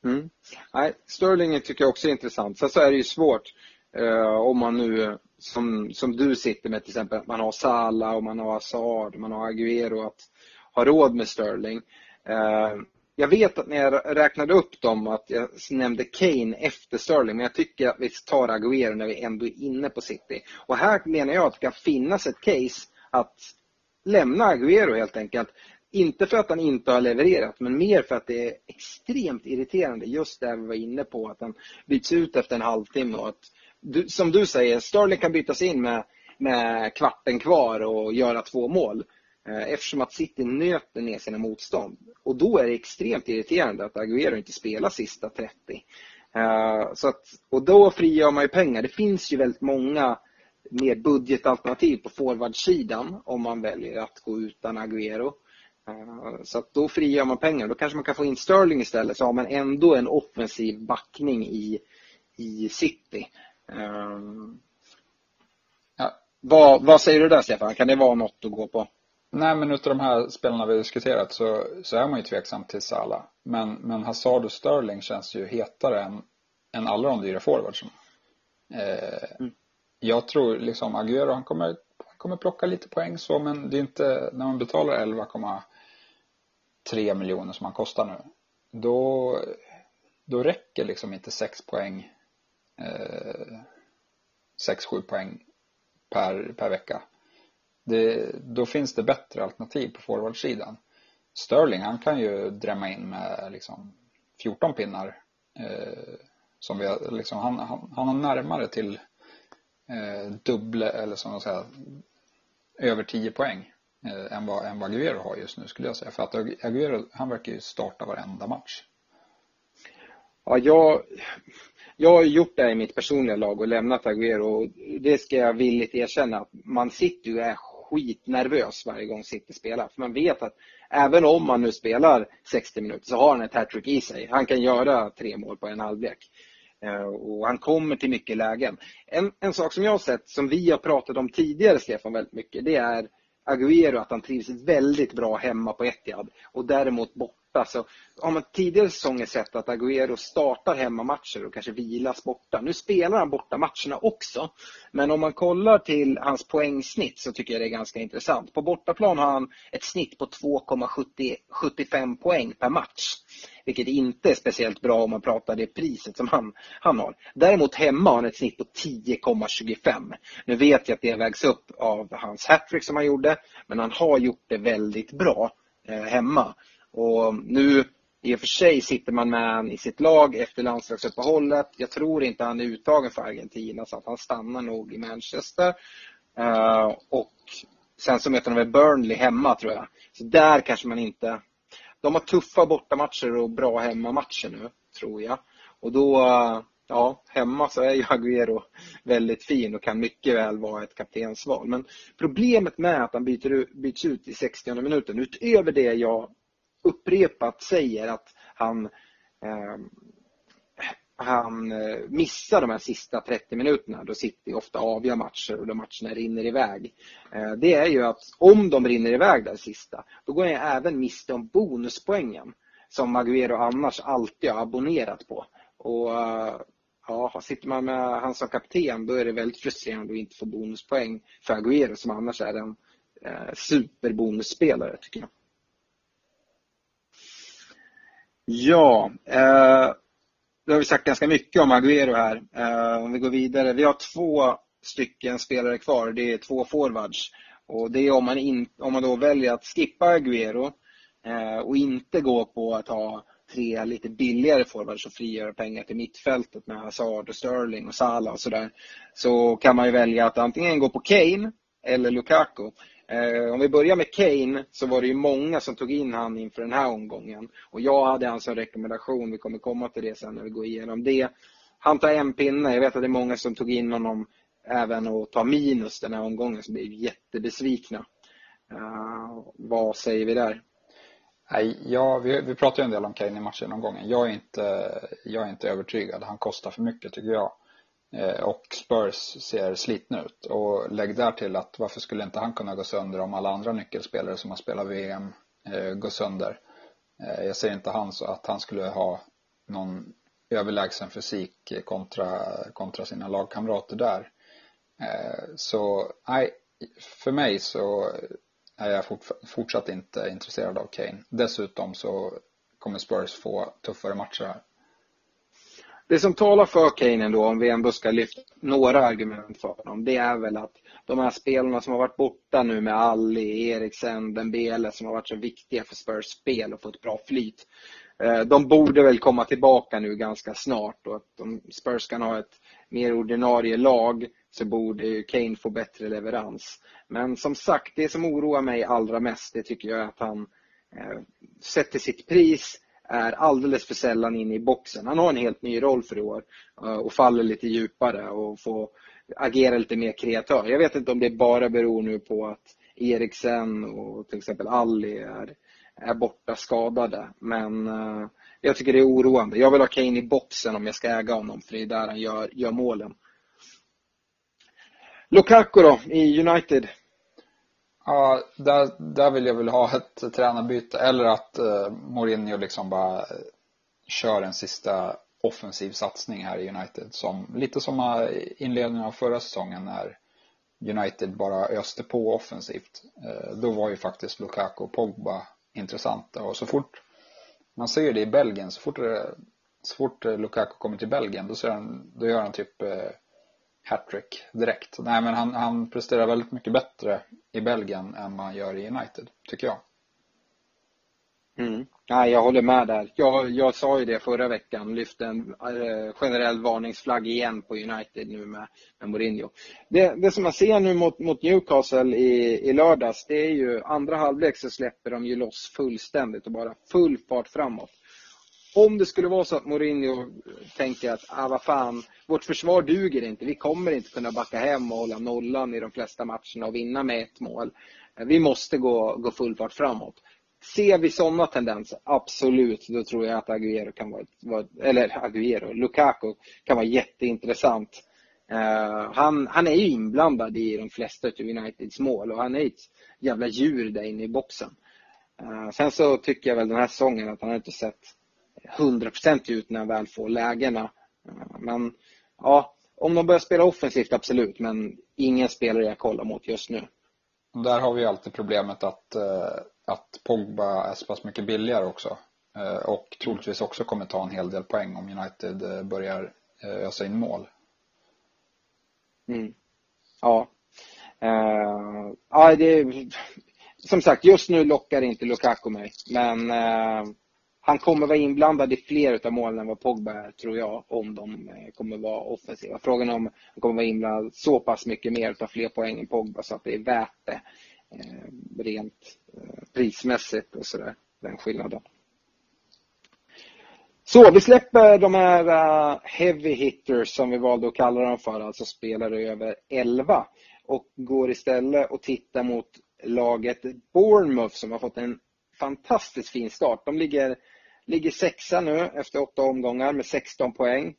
Mm. Nej, Sterling tycker jag också är intressant. Sen så är det ju svårt eh, om man nu, som, som du sitter med till exempel, man har Salah och man har Hazard, man har Aguero, att ha råd med Sterling. Eh, jag vet att när jag räknade upp dem att jag nämnde Kane efter Sterling, men jag tycker att vi tar Aguero när vi ändå är inne på City. Och här menar jag att det kan finnas ett case att lämna Aguero helt enkelt. Inte för att han inte har levererat, men mer för att det är extremt irriterande just det vi var inne på, att han byts ut efter en halvtimme och att, du, som du säger, Sterling kan bytas in med, med kvarten kvar och göra två mål. Eh, eftersom att City nöter ner sina motstånd. Och då är det extremt irriterande att Agüero inte spelar sista 30. Eh, så att, och då frigör man ju pengar. Det finns ju väldigt många mer budgetalternativ på forwardsidan om man väljer att gå utan Agüero. Eh, så att då frigör man pengar. Då kanske man kan få in Sterling istället så har man ändå en offensiv backning i, i City. Ja. Vad, vad säger du där Stefan? Kan det vara något att gå på? Nej, men utav de här spelarna vi har diskuterat så, så är man ju tveksam till Salah. Men, men Hazard och Sterling känns ju hetare än, än alla de dyra forwardsen. Eh, mm. Jag tror liksom Agüero, han kommer, han kommer plocka lite poäng så, men det är inte, när man betalar 11,3 miljoner som han kostar nu, då, då räcker liksom inte 6 poäng, eh, 6-7 poäng per, per vecka det, då finns det bättre alternativ på forwardsidan. Sterling, han kan ju drämma in med liksom 14 pinnar. Eh, som vi har, liksom, han, han, han har närmare till eh, dubbla, eller som man säger, över 10 poäng eh, än, vad, än vad Aguero har just nu skulle jag säga. För att Aguero, han verkar ju starta varenda match. Ja, jag, jag har gjort det i mitt personliga lag och lämnat Aguero och det ska jag villigt erkänna man sitter ju är skitnervös varje gång City spelar. För man vet att även om man nu spelar 60 minuter så har han ett hattrick i sig. Han kan göra tre mål på en halvlek. Eh, och han kommer till mycket lägen. En, en sak som jag har sett, som vi har pratat om tidigare Stefan väldigt mycket, det är Agüero att han trivs väldigt bra hemma på Etihad och däremot borta borta så har man tidigare säsonger sett att Agüero startar hemmamatcher och kanske vilas borta. Nu spelar han borta matcherna också. Men om man kollar till hans poängsnitt så tycker jag det är ganska intressant. På bortaplan har han ett snitt på 2,75 poäng per match. Vilket inte är speciellt bra om man pratar det priset som han, han har. Däremot hemma har han ett snitt på 10,25. Nu vet jag att det vägs upp av hans hattrick som han gjorde. Men han har gjort det väldigt bra eh, hemma. Och nu i och för sig sitter man med han i sitt lag efter landslagsuppehållet. Jag tror inte han är uttagen för Argentina så att han stannar nog i Manchester. Uh, och sen så möter de väl Burnley hemma tror jag. Så där kanske man inte... De har tuffa bortamatcher och bra hemmamatcher nu, tror jag. Och då, ja, hemma så är ju Agüero väldigt fin och kan mycket väl vara ett kaptensval. Men problemet med att han byter, byts ut i 60 minuten, utöver det jag upprepat säger att han eh, han eh, missar de här sista 30 minuterna då City ofta avgör matcher och då matcherna rinner iväg. Eh, det är ju att om de rinner iväg där sista, då går jag även miste om bonuspoängen som Agüero annars alltid har abonnerat på. Och eh, ja, sitter man med han som kapten då är det väldigt frustrerande att inte få bonuspoäng för Agüero som annars är en eh, superbonusspelare tycker jag. Ja, eh, då har vi sagt ganska mycket om Agüero här. Eh, om vi går vidare. Vi har två stycken spelare kvar. Det är två forwards. Och det är om man, in, om man då väljer att skippa Aguero eh, och inte gå på att ha tre lite billigare forwards och frigöra pengar till mittfältet med Hazard och Sterling och Salah och sådär. Så kan man ju välja att antingen gå på Kane eller Lukaku. Eh, om vi börjar med Kane så var det ju många som tog in han inför den här omgången. Och jag hade alltså han som rekommendation, vi kommer komma till det sen när vi går igenom det. Han tar en pinne, jag vet att det är många som tog in honom även och tar minus den här omgången som blev jättebesvikna. Uh, vad säger vi där? Nej, ja, vi, vi pratade ju en del om Kane i matchen omgången. Jag är, inte, jag är inte övertygad. Han kostar för mycket tycker jag. Eh, och Spurs ser slitna ut. Och lägg där till att varför skulle inte han kunna gå sönder om alla andra nyckelspelare som har spelat VM eh, går sönder. Eh, jag ser inte han så att han skulle ha någon överlägsen fysik kontra, kontra sina lagkamrater där. Så nej, för mig så är jag fortsatt inte intresserad av Kane. Dessutom så kommer Spurs få tuffare matcher här. Det som talar för Kane ändå, om vi ändå ska lyfta några argument för honom, det är väl att de här spelarna som har varit borta nu med Alli, Eriksen, Dembele som har varit så viktiga för Spurs spel och fått bra flyt. Eh, de borde väl komma tillbaka nu ganska snart och att om Spurs kan ha ett mer ordinarie lag så borde Kane få bättre leverans. Men som sagt, det som oroar mig allra mest det tycker jag är att han eh, sätter sitt pris är alldeles för sällan inne i boxen. Han har en helt ny roll för i år eh, och faller lite djupare och får agera lite mer kreatör. Jag vet inte om det bara beror nu på att Eriksen och till exempel Alli är, är borta skadade. Men uh, jag tycker det är oroande. Jag vill ha Kane i boxen om jag ska äga honom för det är där han gör, gör målen. Lukaku då i United? Ja, där, där vill jag väl ha ett tränarbyte eller att eh, Mourinho liksom bara eh, kör en sista offensiv satsning här i United. Som, lite som eh, inledningen av förra säsongen när United bara öste på offensivt. Eh, då var ju faktiskt Lukaku och Pogba intressanta och så fort man ser det i Belgien, så fort, det, så fort Lukaku kommer till Belgien då, ser han, då gör han typ eh, hattrick direkt. Nej men han, han presterar väldigt mycket bättre i Belgien än vad han gör i United, tycker jag. Mm. Nej, jag håller med där. Jag, jag sa ju det förra veckan, lyfte en äh, generell varningsflagg igen på United nu med, med Mourinho. Det, det som man ser nu mot, mot Newcastle i, i lördags, det är ju andra halvlek så släpper de ju loss fullständigt och bara full fart framåt om det skulle vara så att Mourinho tänker att, ah, vad fan, vårt försvar duger inte. Vi kommer inte kunna backa hem och hålla nollan i de flesta matcherna och vinna med ett mål. Vi måste gå, gå full fart framåt. Ser vi sådana tendenser, absolut, då tror jag att Agüero kan vara, eller Agüero, Lukaku kan vara jätteintressant. Uh, han, han är ju inblandad i de flesta av Uniteds mål och han är ett jävla djur där inne i boxen. Uh, sen så tycker jag väl den här säsongen att han har inte sett 100% ut när han väl får lägena. Men ja, om de börjar spela offensivt, absolut. Men ingen spelare jag kollar mot just nu. Där har vi alltid problemet att, eh, att Pogba är så pass mycket billigare också. Eh, och troligtvis också kommer ta en hel del poäng om United eh, börjar ösa in mål. Mm. Ja. Uh, ja, det, som sagt, just nu lockar inte Lukaku mig. Men uh, han kommer vara inblandad i fler av målen än vad Pogba är, tror jag, om de eh, kommer vara offensiva. Frågan är om han kommer vara inblandad så pass mycket mer av fler poäng än Pogba så att det är värt det eh, rent eh, prismässigt och sådär, den skillnaden. Så vi släpper de här uh, heavy hitters som vi valde att kalla dem för, alltså spelare över 11 och går istället och tittar mot laget Bournemouth som har fått en fantastiskt fin start. De ligger Ligger sexa nu efter åtta omgångar med 16 poäng.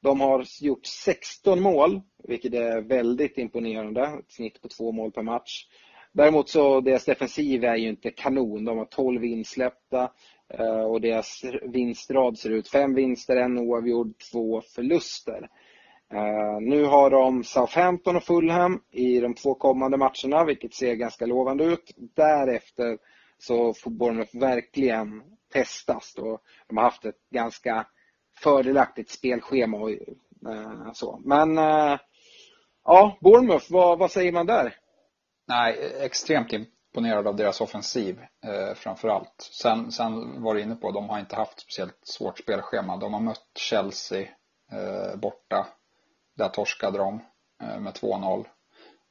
De har gjort 16 mål, vilket är väldigt imponerande. Ett snitt på två mål per match. Däremot så deras defensiv är ju inte kanon. De har 12 insläppta eh, och deras vinstrad ser ut fem vinster, en oavgjord, två förluster. Eh, nu har de Southampton och Fulham i de två kommande matcherna, vilket ser ganska lovande ut. Därefter så får Bournemouth verkligen testas. då de har haft ett ganska fördelaktigt spelschema. Och, eh, så. Men eh, ja, Bournemouth, vad, vad säger man där? Nej, extremt imponerad av deras offensiv eh, framför allt. Sen, sen var du inne på, de har inte haft speciellt svårt spelschema. De har mött Chelsea eh, borta. Där torskade de eh, med 2-0.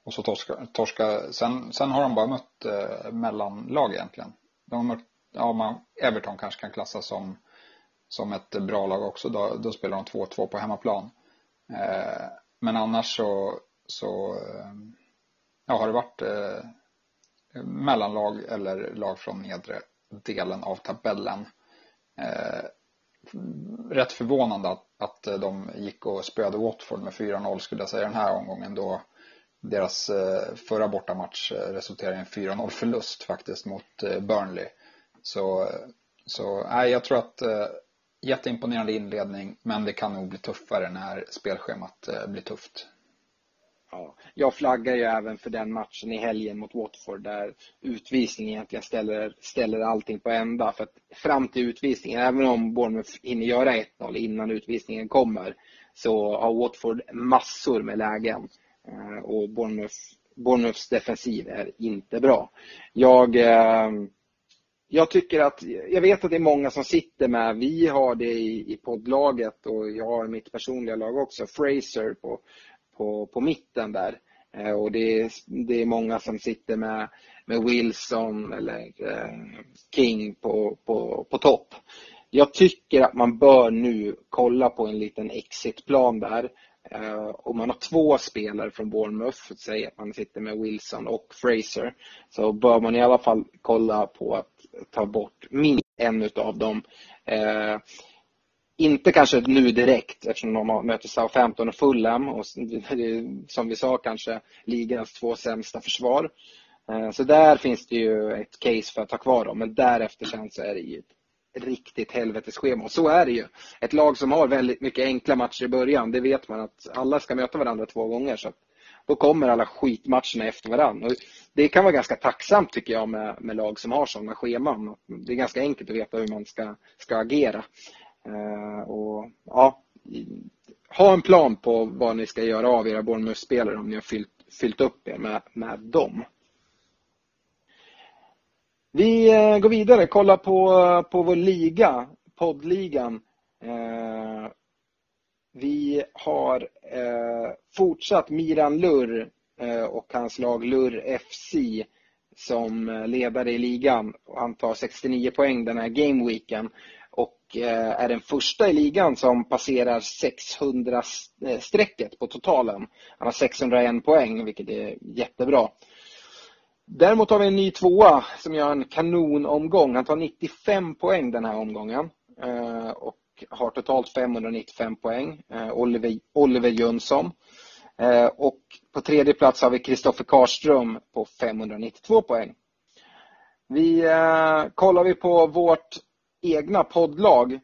Och så torska, torska sen, sen har de bara mött eh, mellanlag egentligen. De har mött, ja, man, Everton kanske kan klassas som, som ett bra lag också. Då, då spelar de 2-2 på hemmaplan. Eh, men annars så, så eh, ja, har det varit eh, mellanlag eller lag från nedre delen av tabellen. Eh, rätt förvånande att, att de gick och spöade Watford med 4-0 skulle jag säga den här omgången då deras eh, förra bortamatch resulterade i en 4-0 förlust faktiskt mot eh, Burnley. Så, så nej, jag tror att eh, jätteimponerande inledning men det kan nog bli tuffare när spelschemat eh, blir tufft. Ja, jag flaggar ju även för den matchen i helgen mot Watford där utvisningen egentligen ställer, ställer allting på ända. För att fram till utvisningen, även om Bournemouth hinner göra 1-0 innan utvisningen kommer, så har Watford massor med lägen. Eh, och Bournemouth, Bournemouths defensiv är inte bra. Jag, eh, jag tycker att, jag vet att det är många som sitter med, vi har det i, i poddlaget och jag har mitt personliga lag också, Fraser på, på, på mitten där. Eh, och det är, det är många som sitter med, med Wilson eller eh, King på, på, på topp. Jag tycker att man bör nu kolla på en liten exitplan där. Eh, Om man har två spelare från Bournemouth, säg att man sitter med Wilson och Fraser, så bör man i alla fall kolla på att ta bort minst en av dem. Eh, inte kanske nu direkt eftersom de möter Southampton och Fulham och som vi sa kanske ligans två sämsta försvar. Eh, så där finns det ju ett case för att ta kvar dem men därefter sen så är det ju ett riktigt helvetesschema. Och så är det ju. Ett lag som har väldigt mycket enkla matcher i början, det vet man att alla ska möta varandra två gånger. Så då kommer alla skitmatcherna efter varandra. Och det kan vara ganska tacksamt tycker jag med, med lag som har sådana scheman. Det är ganska enkelt att veta hur man ska, ska agera. Uh, och ja, Ha en plan på vad ni ska göra av era Bournemouth-spelare om ni har fyllt, fyllt upp er med, med dem. Vi eh, går vidare, kolla på, på vår liga, poddligan. Eh, vi har eh, fortsatt Miran Lurr eh, och hans lag Lurr FC som ledare i ligan. Han tar 69 poäng den här gameweeken och eh, är den första i ligan som passerar 600-strecket eh, på totalen. Han har 601 poäng, vilket är jättebra. Däremot har vi en ny tvåa som gör en kanonomgång. Han tar 95 poäng den här omgången eh, och har totalt 595 poäng. Eh, Oliver, Oliver Jönsson. Eh, och på tredje plats har vi Kristoffer Karström på 592 poäng. Vi eh, kollar vi på vårt egna poddlag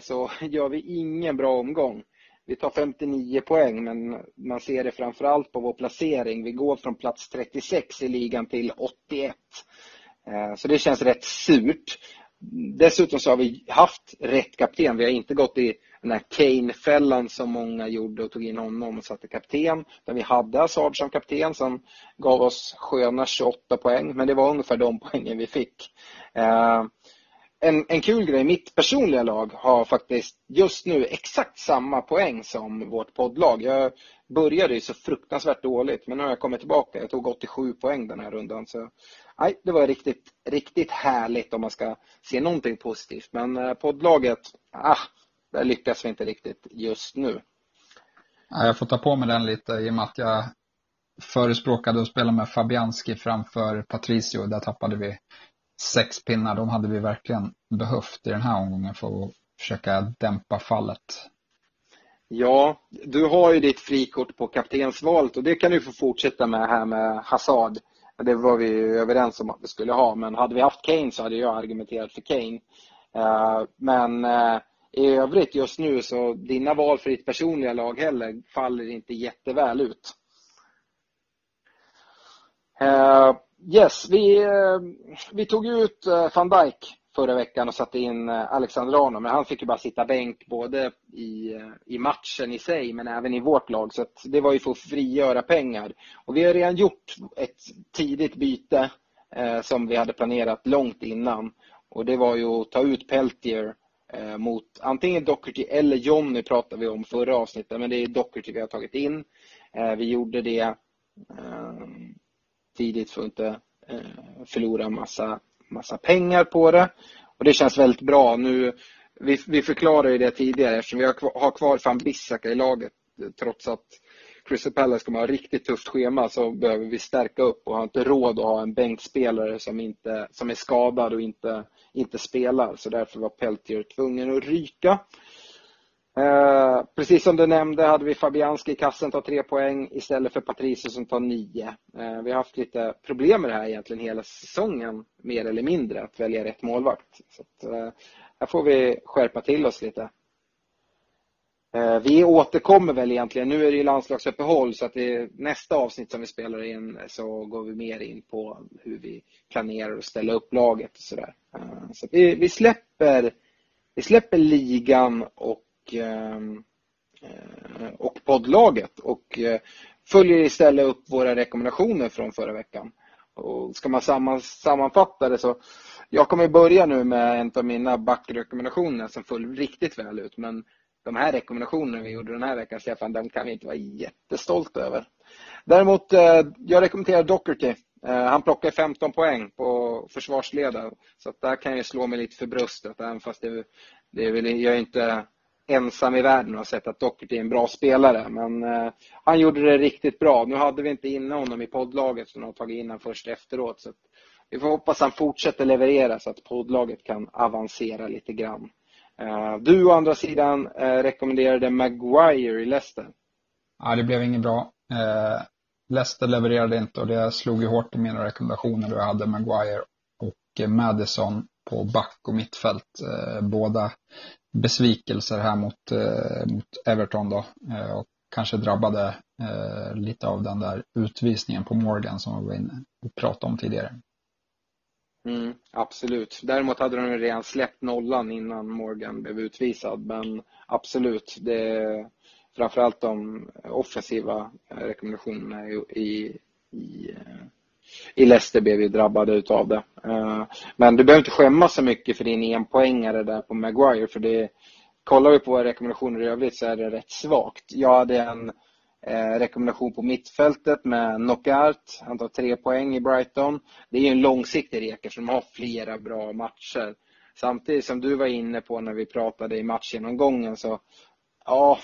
så gör vi ingen bra omgång. Vi tar 59 poäng men man ser det framförallt på vår placering. Vi går från plats 36 i ligan till 81. Så det känns rätt surt. Dessutom så har vi haft rätt kapten. Vi har inte gått i den här Kane-fällan som många gjorde och tog in honom och satte kapten. Där vi hade Hazard som kapten som gav oss sköna 28 poäng. Men det var ungefär de poängen vi fick. Eh, en, en kul grej, mitt personliga lag har faktiskt just nu exakt samma poäng som vårt poddlag. Jag började ju så fruktansvärt dåligt men nu har jag kommit tillbaka. Jag tog 87 poäng den här rundan. Så, nej, det var riktigt, riktigt härligt om man ska se någonting positivt. Men eh, poddlaget, ah, där lyckas vi inte riktigt just nu. Jag får ta på mig den lite i och med att jag förespråkade att spela med Fabianski framför Patricio. Där tappade vi sex pinnar, de hade vi verkligen behövt i den här omgången för att försöka dämpa fallet. Ja, du har ju ditt frikort på kaptensvalet och det kan du få fortsätta med här med Hazard. Det var vi överens om att vi skulle ha, men hade vi haft Kane så hade jag argumenterat för Kane. Eh, men eh, i övrigt just nu så dina val för ditt personliga lag heller faller inte jätteväl ut. Eh, yes, vi, vi tog ut van Dijk förra veckan och satte in eh, Alexander Arnold, men han fick ju bara sitta bänk både i, eh, i matchen i sig men även i vårt lag. Så det var ju för att frigöra pengar. Och vi har redan gjort ett tidigt byte eh, som vi hade planerat långt innan. Och det var ju att ta ut Peltier eh, mot antingen Docherty eller Jonny pratade vi om förra avsnittet, men det är Docherty vi har tagit in. Eh, vi gjorde det eh, tidigt för att inte eh, förlora massa, massa pengar på det. Och det känns väldigt bra. Nu, vi, vi förklarade ju det tidigare eftersom vi har kvar, har kvar van Bissaka i laget trots att Crystal Palace kommer ha riktigt tufft schema så behöver vi stärka upp och har inte råd att ha en bänkspelare som, inte, som är skadad och inte, inte spelar. Så därför var Peltier tvungen att ryka. Eh, precis som du nämnde hade vi Fabianski i kassen tar tre poäng istället för Patricio som tar nio. Eh, vi har haft lite problem med det här egentligen hela säsongen, mer eller mindre, att välja rätt målvakt. Så att, eh, här får vi skärpa till oss lite. Eh, vi återkommer väl egentligen, nu är det ju landslagsuppehåll så att i nästa avsnitt som vi spelar in så går vi mer in på hur vi planerar att ställa upp laget och sådär. Eh, så vi, vi, släpper, vi släpper ligan och, Ehm, eh, och poddlaget och eh, följer istället upp våra rekommendationer från förra veckan. Och ska man sammanfatta det så jag kommer börja nu med en av mina backrekommendationer som föll riktigt väl ut men de här rekommendationerna vi gjorde den här veckan, Stefan, de kan vi inte vara jättestolta över. Däremot, eh, jag rekommenderar Docherty. Han plockar 15 poäng på försvarsledaren. Så att där kan jag slå mig lite för bröstet, även fast det, det är väl, jag är inte ensam i världen och har sett att Docherty är en bra spelare. Men eh, han gjorde det riktigt bra. Nu hade vi inte inne honom i poddlaget, så de har tagit in honom först efteråt. Så vi får hoppas han fortsätter leverera så att poddlaget kan avancera lite grann. Eh, du å andra sidan eh, rekommenderade Maguire i Leicester. Ja, det blev inget bra. Eh, Leicester levererade inte och det slog ju hårt i mina rekommendationer då jag hade Maguire och Madison på back och mittfält. Eh, båda besvikelser här mot, eh, mot Everton då eh, och kanske drabbade eh, lite av den där utvisningen på Morgan som vi var inne och pratade om tidigare. Mm, absolut. Däremot hade de redan släppt nollan innan Morgan blev utvisad. Men absolut, det framförallt de offensiva rekommendationerna i, i, i i Leicester blev vi drabbade utav det. Eh, men du behöver inte skämmas så mycket för din enpoängare där på Maguire. För det, kollar vi på rekommendationer i övrigt så är det rätt svagt. Jag hade en Eh, rekommendation på mittfältet med knockout. Han tar tre poäng i Brighton. Det är ju en långsiktig rek som har flera bra matcher. Samtidigt som du var inne på när vi pratade i matchgenomgången så, ja,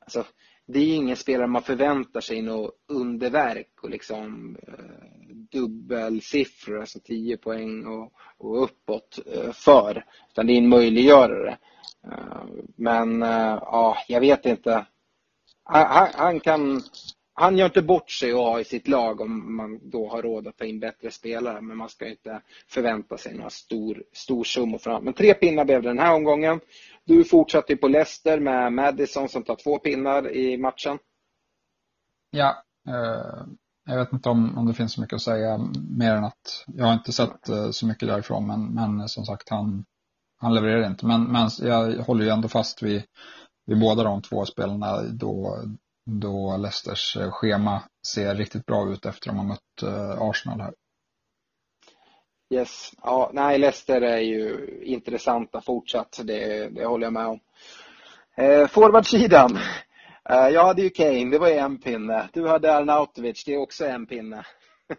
alltså, det är ingen spelare man förväntar sig något underverk och liksom eh, dubbelsiffror, alltså 10 poäng och, och uppåt eh, för. Utan det är en möjliggörare. Eh, men eh, ja, jag vet inte han, han, kan, han gör inte bort sig att ha i sitt lag om man då har råd att ta in bättre spelare. Men man ska inte förvänta sig några stor, stor summor fram. Men tre pinnar blev det den här omgången. Du fortsatte på Leicester med Madison som tar två pinnar i matchen. Ja, jag vet inte om, om det finns så mycket att säga mer än att jag har inte sett eh, så mycket därifrån. Men, men som sagt, han, han levererar inte. Men, men jag håller ju ändå fast vid vid båda de två spelarna då, då Leicesters eh, schema ser riktigt bra ut efter att de har mött eh, Arsenal här. Yes, ja, nej Leicester är ju intressanta fortsatt, det, det håller jag med om. Eh, Forwardsidan. Eh, jag hade ju Kane, det var en pinne. Du hade Arnautovic, det är också en pinne.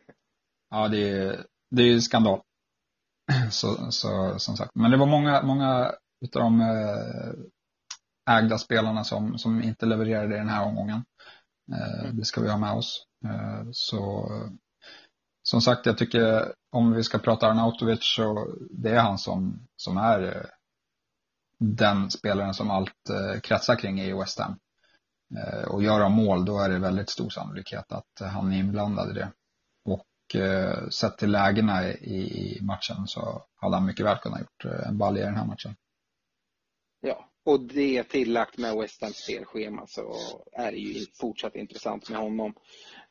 ja, det är, det är skandal. Så, så, som sagt. Men det var många, många utav de eh, ägda spelarna som, som inte levererade i den här omgången. Eh, mm. Det ska vi ha med oss. Så som sagt, jag tycker om vi ska prata Arnautovic så det är han som, som är den spelaren som allt kretsar kring i West Ham. Eh, och göra mål, då är det väldigt stor sannolikhet att han är inblandad i det. Och eh, sett till lägena i matchen så hade han mycket väl kunnat gjort eh, en balja i den här matchen. Ja, och det tillagt med West Hams spelschema så är det ju fortsatt intressant med honom.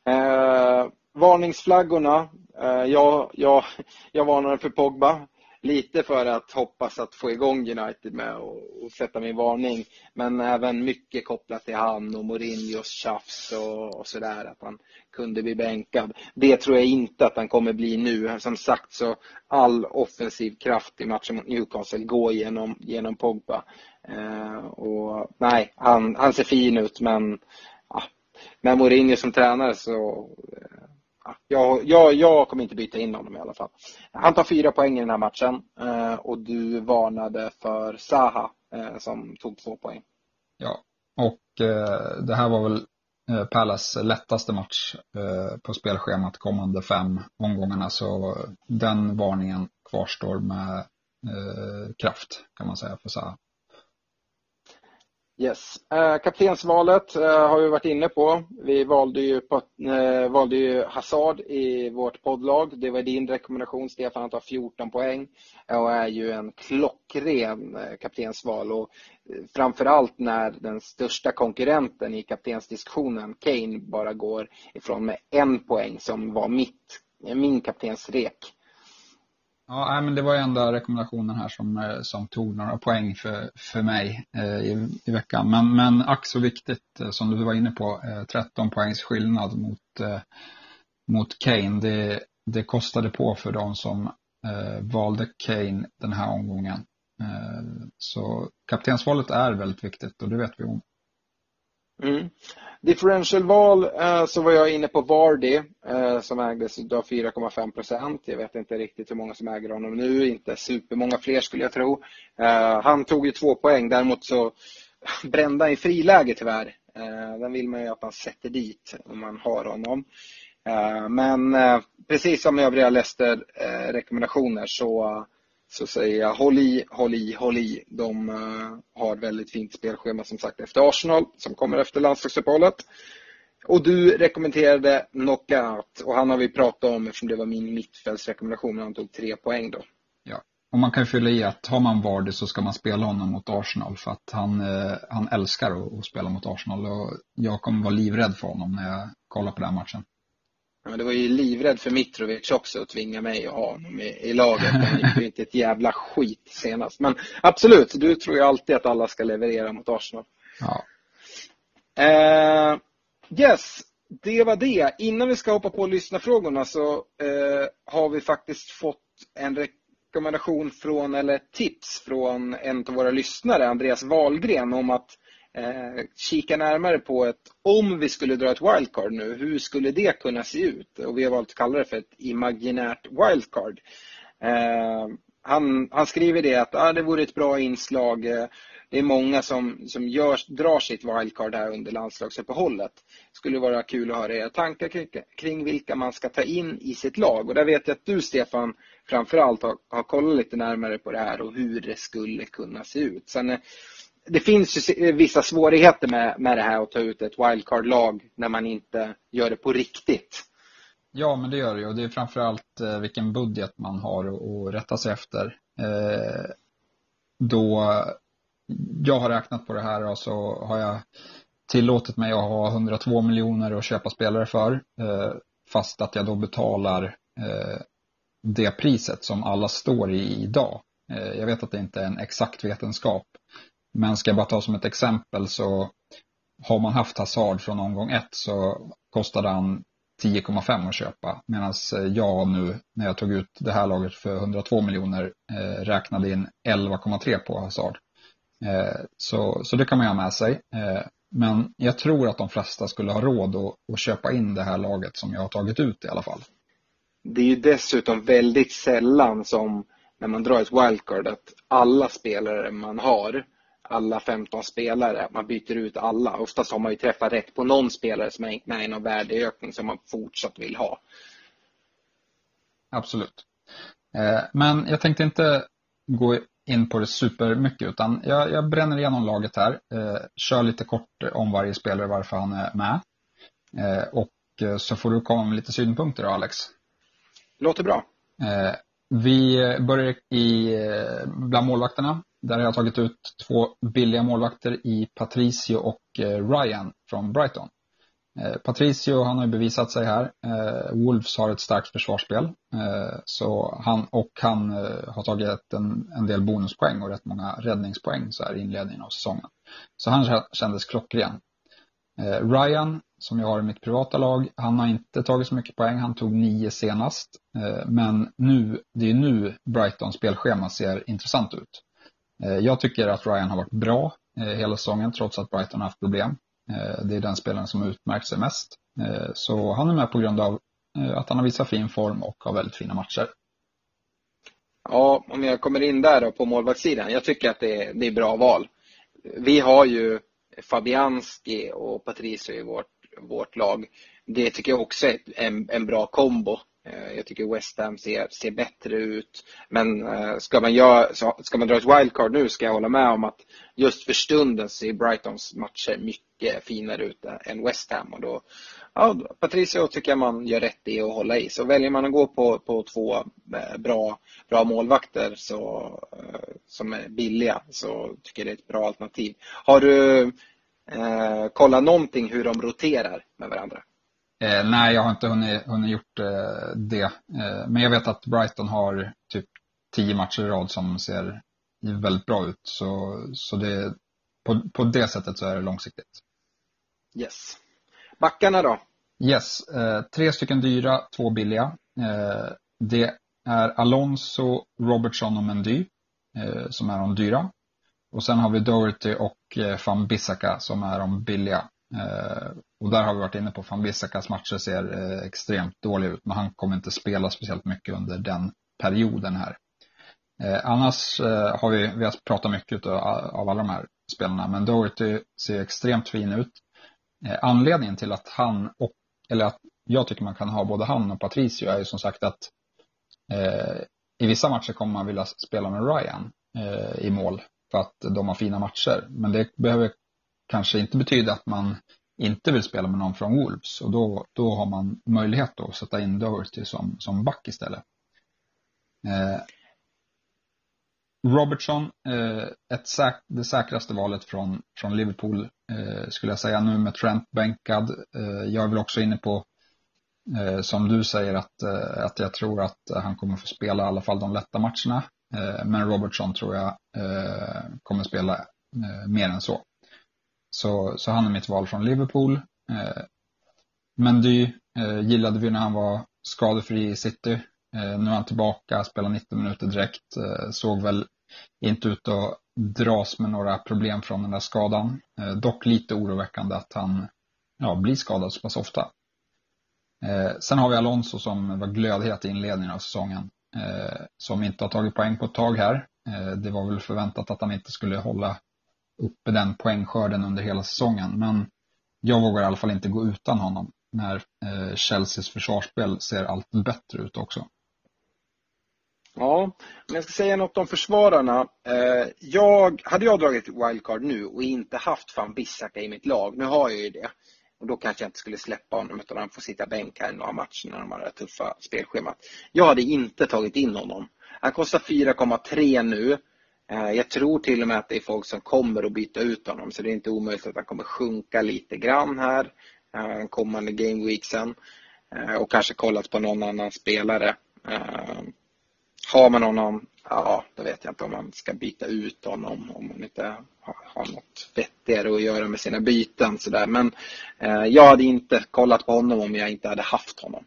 Eh, varningsflaggorna. Eh, jag, jag, jag varnade för Pogba lite för att hoppas att få igång United med och, och sätta min varning. Men även mycket kopplat till han och Mourinhos tjafs och, och sådär, att han kunde bli bänkad. Det tror jag inte att han kommer bli nu. Som sagt så all offensiv kraft i matchen mot Newcastle går genom, genom Pogba. Eh, och nej, han, han ser fin ut men ja, med Mourinho som tränare så eh, jag, jag, jag kommer inte byta in honom i alla fall. Han tar fyra poäng i den här matchen eh, och du varnade för Saha eh, som tog två poäng. Ja, och eh, det här var väl Palace lättaste match på spelschemat kommande fem omgångarna så den varningen kvarstår med kraft kan man säga för Saha. Yes. Eh, kaptensvalet eh, har vi varit inne på. Vi valde ju, på, eh, valde ju Hazard i vårt poddlag. Det var din rekommendation Stefan, han tar 14 poäng och är ju en klockren kaptensval. Och framförallt när den största konkurrenten i kaptensdiskussionen, Kane, bara går ifrån med en poäng som var mitt, min kaptensrek. Ja, men det var ju enda rekommendationen här som, eh, som tog några poäng för, för mig eh, i, i veckan. Men, men ack så viktigt, eh, som du var inne på, eh, 13 poängs skillnad mot, eh, mot Kane. Det, det kostade på för de som eh, valde Kane den här omgången. Eh, så kaptensvalet är väldigt viktigt och det vet vi om. Mm. Differentialval eh, så var jag inne på Vardy eh, som ägdes av 4,5 procent. Jag vet inte riktigt hur många som äger honom nu, inte supermånga fler skulle jag tro. Eh, han tog ju två poäng, däremot så brände han i friläge tyvärr. Den vill man ju att han sätter dit om man har honom. Men precis som övriga Leicester-rekommendationer så så säger jag håll i, håll i, håll i. De har har väldigt fint spelschema som sagt efter Arsenal som kommer efter landslagsuppehållet. Och du rekommenderade knockout och han har vi pratat om eftersom det var min mittfältsrekommendation. Han tog tre poäng då. Ja, och man kan fylla i att har man Vardy så ska man spela honom mot Arsenal för att han, eh, han älskar att, att spela mot Arsenal och jag kommer vara livrädd för honom när jag kollar på den matchen. Men det var ju livrädd för Mitrovic också att tvinga mig att ha honom i, i laget. Han gick ju inte ett jävla skit senast. Men absolut, du tror ju alltid att alla ska leverera mot Arsenal. Ja. Eh, yes, det var det. Innan vi ska hoppa på lyssnarfrågorna så eh, har vi faktiskt fått en rekommendation från, eller tips från en av våra lyssnare, Andreas Wahlgren, om att eh, kika närmare på ett, om vi skulle dra ett wildcard nu, hur skulle det kunna se ut? Och vi har valt att kalla det för ett imaginärt wildcard. Eh, han, han skriver det att ah, det vore ett bra inslag. Eh, det är många som, som gör, drar sitt wildcard här under landslagsuppehållet. Det skulle vara kul att höra era tankar kring, kring vilka man ska ta in i sitt lag. Och där vet jag att du Stefan framförallt har, har kollat lite närmare på det här och hur det skulle kunna se ut. Sen eh, det finns ju vissa svårigheter med, med det här att ta ut ett wildcard-lag när man inte gör det på riktigt. Ja, men det gör det ju. Och det är framförallt eh, vilken budget man har att rätta sig efter. Eh, då jag har räknat på det här och så har jag tillåtit mig att ha 102 miljoner att köpa spelare för. Eh, fast att jag då betalar eh, det priset som alla står i idag. Eh, jag vet att det inte är en exakt vetenskap. Men ska jag bara ta som ett exempel så har man haft Hazard från omgång ett så kostade han 10,5 att köpa. Medan eh, jag nu när jag tog ut det här laget för 102 miljoner eh, räknade in 11,3 på Hazard. Eh, så, så det kan man ha med sig. Eh, men jag tror att de flesta skulle ha råd att, att köpa in det här laget som jag har tagit ut i alla fall. Det är ju dessutom väldigt sällan som när man drar ett wildcard att alla spelare man har alla 15 spelare. Man byter ut alla. Oftast har man ju träffat rätt på någon spelare som är med i någon värdeökning som man fortsatt vill ha. Absolut. Eh, men jag tänkte inte gå in på det supermycket utan jag, jag bränner igenom laget här. Eh, kör lite kort om varje spelare varför han är med. Eh, och så får du komma med lite synpunkter då Alex. Låter bra. Vi börjar i, bland målvakterna. Där har jag tagit ut två billiga målvakter i Patricio och eh, Ryan från Brighton. Eh, Patricio, han har ju bevisat sig här. Eh, Wolves har ett starkt försvarsspel. Så han, och han har tagit en, en del bonuspoäng och rätt många räddningspoäng så här i inledningen av säsongen. Så han kändes klockren. Ryan, som jag har i mitt privata lag, han har inte tagit så mycket poäng. Han tog nio senast. Men nu, det är nu Brightons spelschema ser intressant ut. Eh, jag tycker att Ryan har varit bra eh, hela säsongen trots att Brighton har haft problem. Eh, det är den spelaren som utmärkt sig mest. Så han är med på grund av att han har visat fin form och har väldigt fina matcher. Ja, om jag kommer in där då på målvaktssidan. Jag tycker att det är, det är bra val. Vi har ju Fabianski och Patricio i vårt, vårt lag. Det tycker jag också är en, en bra kombo. Eh, jag tycker West Ham ser, ser bättre ut. Men eh, ska man, göra, ska man dra ett wildcard nu ska jag hålla med om att just för stunden ser Brightons matcher mycket finare ut än West Ham. Och då, ja, Patricio tycker jag man gör rätt i att hålla i. Så väljer man att gå på, på två eh, bra, bra målvakter så, som är billiga så tycker jag det är ett bra alternativ. Har du eh, kollat någonting hur de roterar med varandra? Eh, nej, jag har inte hunnit, hunnit gjort eh, det. Eh, men jag vet att Brighton har typ tio matcher i rad som ser väldigt bra ut. Så, så det, på, på det sättet så är det långsiktigt. Yes. Backarna då? Yes, eh, tre stycken dyra, två billiga. Eh, det är Alonso, Robertson och Mendy eh, som är de dyra. Och sen har vi Doherty och Van Bissaka som är de billiga. Eh, och där har vi varit inne på Van Bissakas matcher ser eh, extremt dåliga ut, men han kommer inte spela speciellt mycket under den perioden här. Eh, annars har vi, vi har pratat mycket av, alla de här spelarna, men Doherty ser extremt fin ut. Anledningen till att han, och, eller att jag tycker man kan ha både han och Patricio är ju som sagt att eh, i vissa matcher kommer man vilja spela med Ryan eh, i mål för att de har fina matcher. Men det behöver kanske inte betyder att man inte vill spela med någon från Wolves och då, då har man möjlighet att sätta in Doherty som, som back istället. Eh, Robertson, eh, ett säk det säkraste valet från, från Liverpool eh, skulle jag säga nu med Trent bänkad. Eh, jag är väl också inne på, eh, som du säger, att, eh, att jag tror att han kommer få spela i alla fall de lätta matcherna. Eh, men Robertson tror jag eh, kommer spela eh, mer än så så. Så han är mitt val från Liverpool. Eh, Mendy eh, gillade vi när han var skadefri i City. Eh, nu är han tillbaka, spelar 90 minuter direkt. Såg väl inte ut att dras med några problem från den där skadan. Eh, dock lite oroväckande att han ja, blir skadad så pass ofta. Eh, sen har vi Alonso som var glödhet i inledningen av säsongen. Eh, som inte har tagit poäng på ett tag här. Det var väl förväntat att han inte skulle hålla uppe den poängskörden under hela säsongen. Men jag vågar i alla fall inte gå utan honom när eh, Chelseas försvarsspel ser allt bättre ut också. Ja, om jag ska säga något om försvararna. Eh, jag, hade jag dragit wildcard nu och inte haft van Bissaka i mitt lag, nu har jag ju det. Och då kanske jag inte skulle släppa honom utan han får sitta bänk här i några matcher när de har det tuffa spelschemat. Jag hade inte tagit in honom. Han kostar 4,3 nu. Eh, jag tror till och med att det är folk som kommer att byta ut honom så det är inte omöjligt att han kommer sjunka lite grann här eh, kommande gameweeksen. Eh, och kanske kollat på någon annan spelare. Har man honom, ja, då vet jag inte om man ska byta ut honom om man inte har, något vettigare att göra med sina byten. Sådär. Men jag hade inte kollat på honom om jag inte hade haft honom.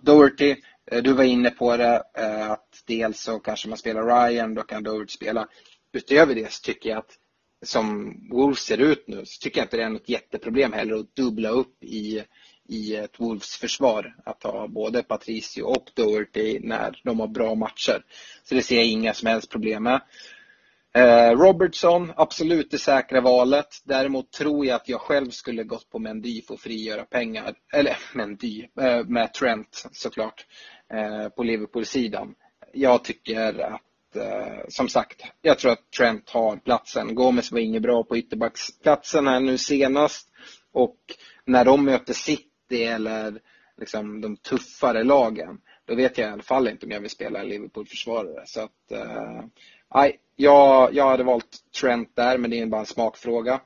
Doherty, Eh, du var inne på det, eh, att dels så kanske man spelar Ryan, då kan Doherty spela. Utöver det så tycker jag att som Wolves ser ut nu så tycker jag inte det är något jätteproblem heller att dubbla upp i i ett Wolves försvar att ha både Patricio och Doherty när de har bra matcher. Så det ser jag inga som helst problem med. Eh, Robertson, absolut det säkra valet. Däremot tror jag att jag själv skulle gått på Mendy för att frigöra pengar. Eller Mendy, med Trent såklart. Eh, på Liverpool-sidan. Jag tycker att eh, som sagt, jag tror att Trent har platsen. Gomes var inget bra på ytterbacksplatsen här nu senast. Och när de möter City City eller liksom de tuffare lagen, då vet jag i alla fall inte om jag vill spela Liverpool-försvarare. Så att, eh, jag, jag hade valt Trent där, men det är bara en smakfråga.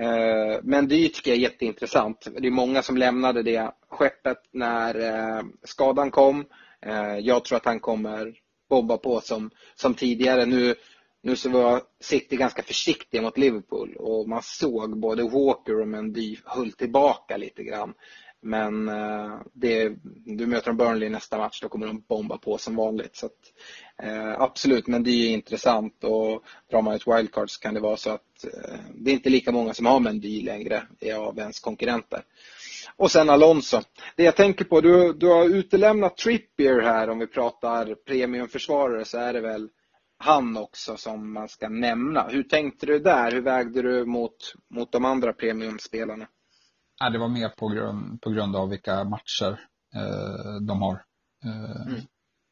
Eh, men det tycker jag är jätteintressant. Det är många som lämnade det skeppet när eh, skadan kom. Eh, jag tror att han kommer bomba på som, som tidigare. Nu, nu så var City ganska försiktiga mot Liverpool och man såg både Walker och Mendy höll tillbaka lite grann. Men eh, det, du möter de Burnley nästa match, då kommer de bomba på som vanligt. Så att, eh, absolut, men det är intressant och drar man ett wildcard så kan det vara så att eh, det är inte lika många som har Mendy längre av ens konkurrenter. Och sen Alonso. Det jag tänker på, du, du har utelämnat Trippier här om vi pratar premiumförsvarare så är det väl han också som man ska nämna. Hur tänkte du där? Hur vägde du mot, mot de andra premiumspelarna? Ja, det var mer på grund, på grund av vilka matcher eh, de har. Eh, mm.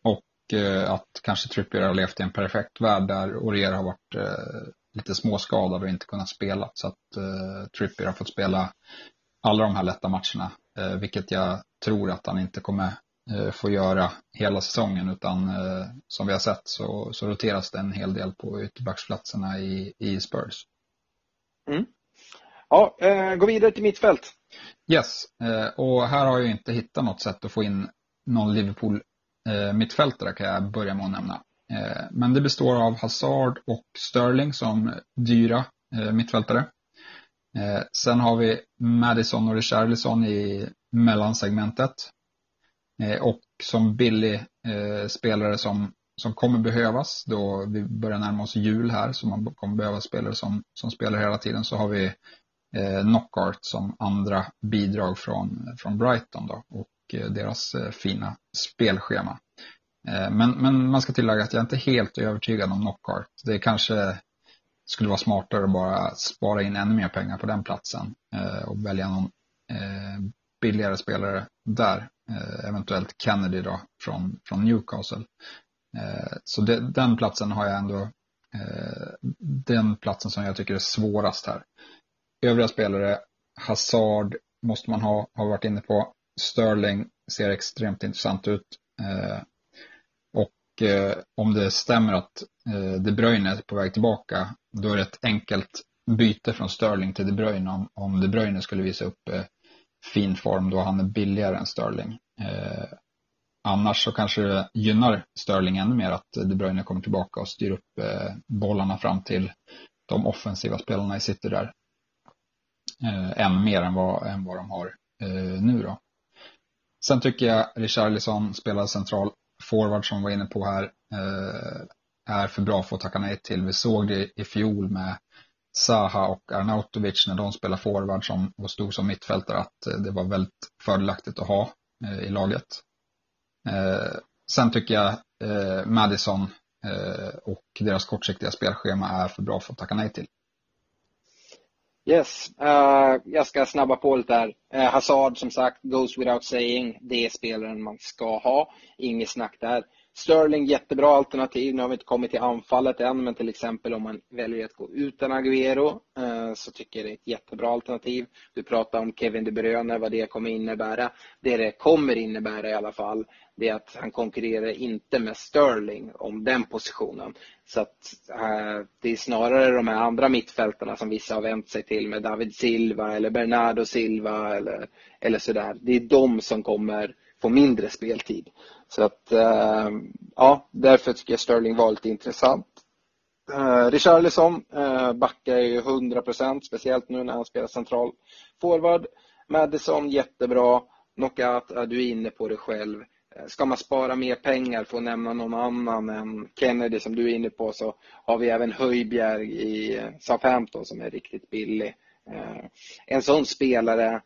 Och eh, att kanske Trippier har levt i en perfekt värld där Orier har varit eh, lite småskadad och inte kunnat spela. Så att eh, Trippier har fått spela alla de här lätta matcherna. Eh, vilket jag tror att han inte kommer Eh, får göra hela säsongen utan som vi har sett så, så roteras det en hel del på ytterbacksplatserna i, i Spurs. Mm. Ja, eh, gå vidare till mittfält. Yes, eh, och här har jag inte hittat något sätt att få in någon Liverpool eh, mittfältare kan jag börja med att nämna. Eh, men det består av Hazard och Sterling som dyra eh, mittfältare. Eh, sen har vi Madison och Richarlison i mellansegmentet. Eh, och som billig eh, spelare som, som kommer behövas då vi börjar närma oss jul här så man kommer behöva spelare som, som spelar hela tiden så har vi eh, Knockart som andra bidrag från, från Brighton då och eh, deras eh, fina spelschema. Eh, men, men man ska tillägga att jag inte är helt övertygad om Knockart. Det kanske skulle vara smartare att bara spara in ännu mer pengar på den platsen eh, och välja någon eh, billigare spelare där. Eh, eventuellt Kennedy då från, från Newcastle. Eh, så det, den platsen har jag ändå, eh, den platsen som jag tycker är svårast här. Övriga spelare, Hazard måste man ha, har varit inne på. Sterling ser extremt intressant ut. Eh, och eh, om det stämmer att eh, De Bruyne är på väg tillbaka, då är det ett enkelt byte från Sterling till De Bruyne om, om De Bruyne skulle visa upp fin form då han är billigare än Sterling. Annars så kanske det gynnar Sterling ännu mer att De Bruyne kommer tillbaka och styr upp bollarna fram till de offensiva spelarna i City där. Eh, än mer än vad, än vad de har eh, nu då. Sen tycker jag Richarlison spelar central forward som var inne på här eh, är för bra för att tacka nej till. Vi såg det i fjol med Zaha och Arnautovic när de spelade forward som, och stod som mittfältare att eh, det var väldigt fördelaktigt att ha eh, i laget. Eh, sen tycker jag eh, Madison eh, och deras kortsiktiga spelschema är för bra för att tacka nej till. Yes, uh, jag ska snabba på lite här. Uh, Hazard som sagt, goes without saying. Det är spelaren man ska ha. Inget snack där. Sterling jättebra alternativ. Nu har vi inte kommit till anfallet än, men till exempel om man väljer att gå utan Agüero eh, så tycker jag det är ett jättebra alternativ. Du pratar om Kevin De Bruyne, vad det kommer innebära. Det det kommer innebära i alla fall, det är att han konkurrerar inte med Sterling om den positionen. Så att eh, det är snarare de här andra mittfältarna som vissa har vänt sig till med David Silva eller Bernardo Silva eller, eller sådär. Det är de som kommer få mindre speltid. Så att, eh, ja, därför tycker jag Sterling var lite intressant. Eh, Richarlison eh, backar ju 100 procent, speciellt nu när han spelar central forward. Madison jättebra. Knockout, du är inne på det själv. Ska man spara mer pengar för att nämna någon annan än Kennedy som du är inne på så har vi även Höjbjerg i Southampton som är riktigt billig. En sån spelare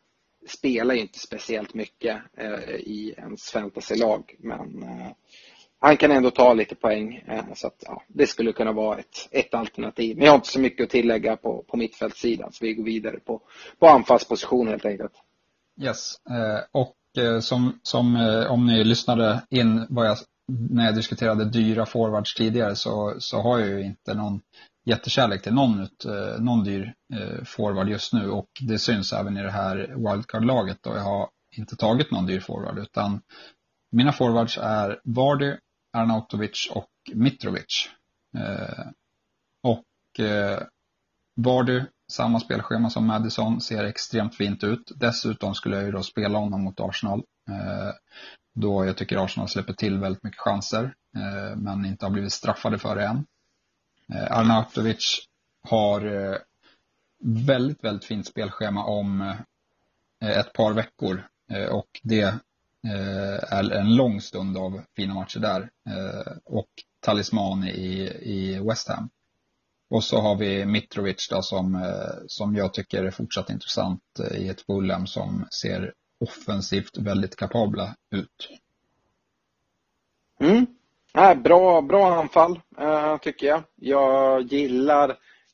spelar inte speciellt mycket eh, i ens fantasylag men eh, han kan ändå ta lite poäng eh, så att ja, det skulle kunna vara ett, ett alternativ. Men jag har inte så mycket att tillägga på, på mittfältssidan så vi går vidare på, på anfallsposition helt enkelt. Yes, eh, och eh, som, som eh, om ni lyssnade in vad jag, när jag diskuterade dyra forwards tidigare så, så har jag ju inte någon jättekärlek till någon, ut, någon dyr eh, forward just nu och det syns även i det här wildcard-laget då jag har inte tagit någon dyr forward utan mina forwards är Vardy, Arnautovic och Mitrovic. Eh, och Vardy samma spelschema som Madison, ser extremt fint ut. Dessutom skulle jag ju då spela honom mot Arsenal. Då jag tycker Arsenal släpper till väldigt mycket chanser, men inte har blivit straffade för det än. Eh, Arnautovic har eh, väldigt, väldigt fint spelschema om eh, ett par veckor och det är en lång stund av fina matcher där och talisman i, i West Ham. Och så har vi Mitrovic då som, som jag tycker är fortsatt intressant i ett Fulham som ser offensivt väldigt kapabla ut. Mm. Nej, bra, bra anfall eh, tycker jag. Jag gillar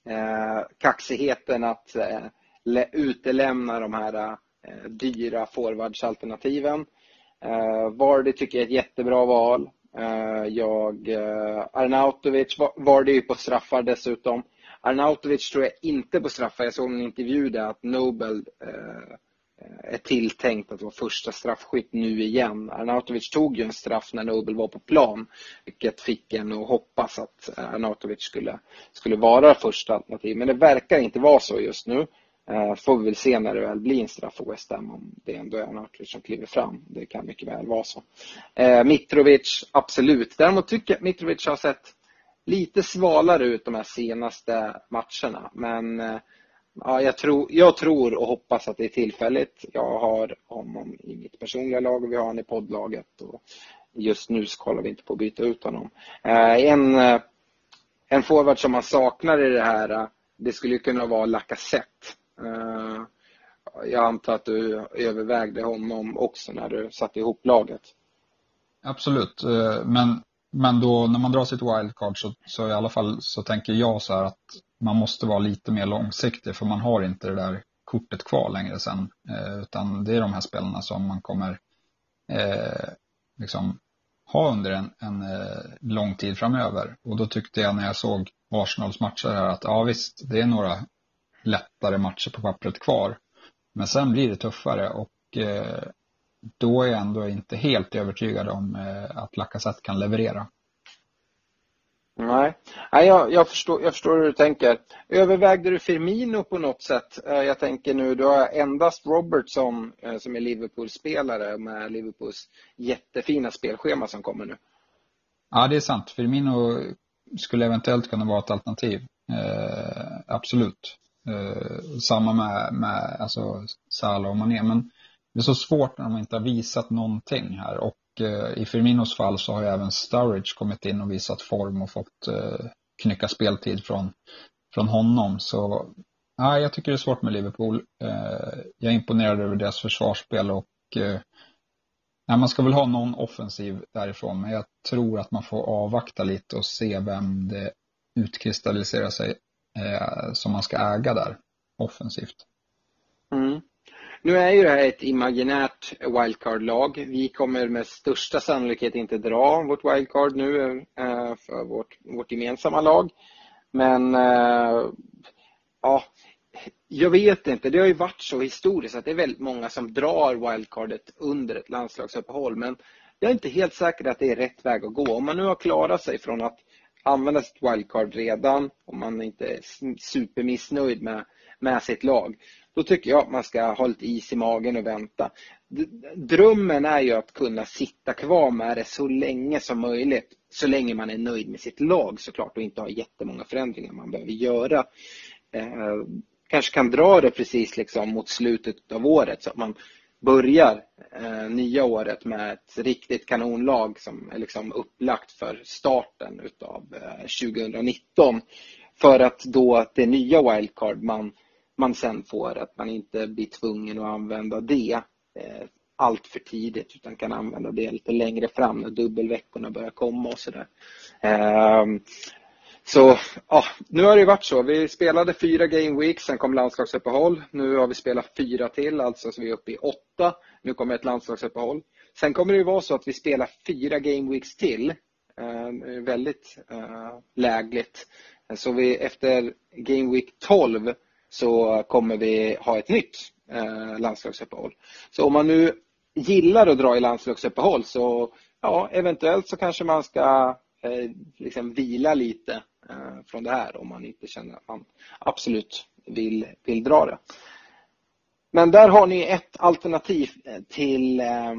eh, kaxigheten att eh, utelämna de här eh, dyra forwardsalternativen. Eh, Vardy tycker jag är ett jättebra val. Eh, jag, eh, Arnautovic, Vardy är ju på straffar dessutom. Arnautovic tror jag inte på straffar. Jag såg en intervju där att Nobel eh, Eh, är tilltänkt att vara första straffskytt nu igen. Arnautovic tog ju en straff när Nobel var på plan, vilket fick en att hoppas att eh, Arnautovic skulle, skulle vara första alternativ. Men det verkar inte vara så just nu. Eh, får vi väl se när det väl blir en straff för West Ham om det ändå är Arnautovic som kliver fram. Det kan mycket väl vara så. Mitrovic, absolut. Däremot tycker jag att Mitrovic har sett lite svalare ut de här senaste matcherna. Men eh, ja, jag, tror, jag tror och hoppas att det är tillfälligt. Jag har honom i mitt personliga lag och vi har honom i poddlaget. Och just nu så kollar vi inte på att byta ut honom. Eh, en, eh, en forward som man saknar i det här, eh, det skulle kunna vara Lacazette. Jag antar att du övervägde honom också när du satte ihop laget. Absolut, men, men då när man drar sitt wildcard så, så i alla fall så tänker jag så här att man måste vara lite mer långsiktig för man har inte det där kortet kvar längre sen. Eh, utan det är de här spelarna som man kommer eh, liksom ha under en, en eh, lång tid framöver. Och då tyckte jag när jag såg Arsenals matcher här att ja visst, det är några lättare matcher på pappret kvar. Men sen blir det tuffare och eh, då är jag ändå inte helt övertygad om eh, att Lacazette kan leverera. Nej, Nej jag, jag, förstår, jag förstår hur du tänker. Övervägde du Firmino på något sätt? Eh, jag tänker nu, du har endast Robertson eh, som är Liverpool-spelare med Liverpools jättefina spelschema som kommer nu. Ja, det är sant. Firmino skulle eventuellt kunna vara ett alternativ. Eh, absolut. Eh, samma med, med alltså, Salah och Mané. Men det är så svårt när de inte har visat någonting här. Och Eh, i Firminos fall så har ju även Sturridge kommit in och visat form och fått eh, knycka speltid från, från honom. Så ja, jag tycker det är svårt med Liverpool. Eh, jag är imponerad över deras försvarsspel och ja, man ska väl ha någon offensiv därifrån men jag tror att man får avvakta lite och se vem det utkristalliserar sig som man ska äga där offensivt. Mm. Nu är ju det här ett imaginärt wildcard-lag. Vi kommer med största sannolikhet inte dra vårt wildcard nu eh, för vårt, vårt gemensamma lag. Men eh, ja, jag vet inte. Det har ju varit så historiskt att det är väldigt många som drar wildcardet under ett landslagsuppehåll. Men jag är inte helt säker att det är rätt väg att gå. Om man nu har klarat sig från att använda sitt wildcard redan, om man inte är supermissnöjd med, med sitt lag, då tycker jag att man ska ha lite is i magen och vänta. Drömmen är ju att kunna sitta kvar med det så länge som möjligt. Så länge man är nöjd med sitt lag såklart och inte har jättemånga förändringar man behöver göra. Eh, kanske kan dra det precis liksom mot slutet av året så att man börjar eh, nya året med ett riktigt kanonlag som är liksom upplagt för starten utav eh, 2019. För att då det nya wildcard man man sen får, att man inte blir tvungen att använda det eh, allt för tidigt utan kan använda det lite längre fram när dubbelveckorna börjar komma och sådär. Ehm, så ja, nu har det varit så. Vi spelade fyra game weeks, sen kom landslagsuppehåll. Nu har vi spelat fyra till, alltså så vi är uppe i åtta. Nu kommer ett landslagsuppehåll. Sen kommer det vara så att vi spelar fyra game weeks till. Eh, väldigt eh, lägligt. Så vi efter game week 12 så kommer vi ha ett nytt eh, landslagsuppehåll. Så om man nu gillar att dra i landslagsuppehåll så ja, eventuellt så kanske man ska eh, liksom vila lite eh, från det här om man inte känner att man absolut vill, vill dra det. Men där har ni ett alternativ till, eh,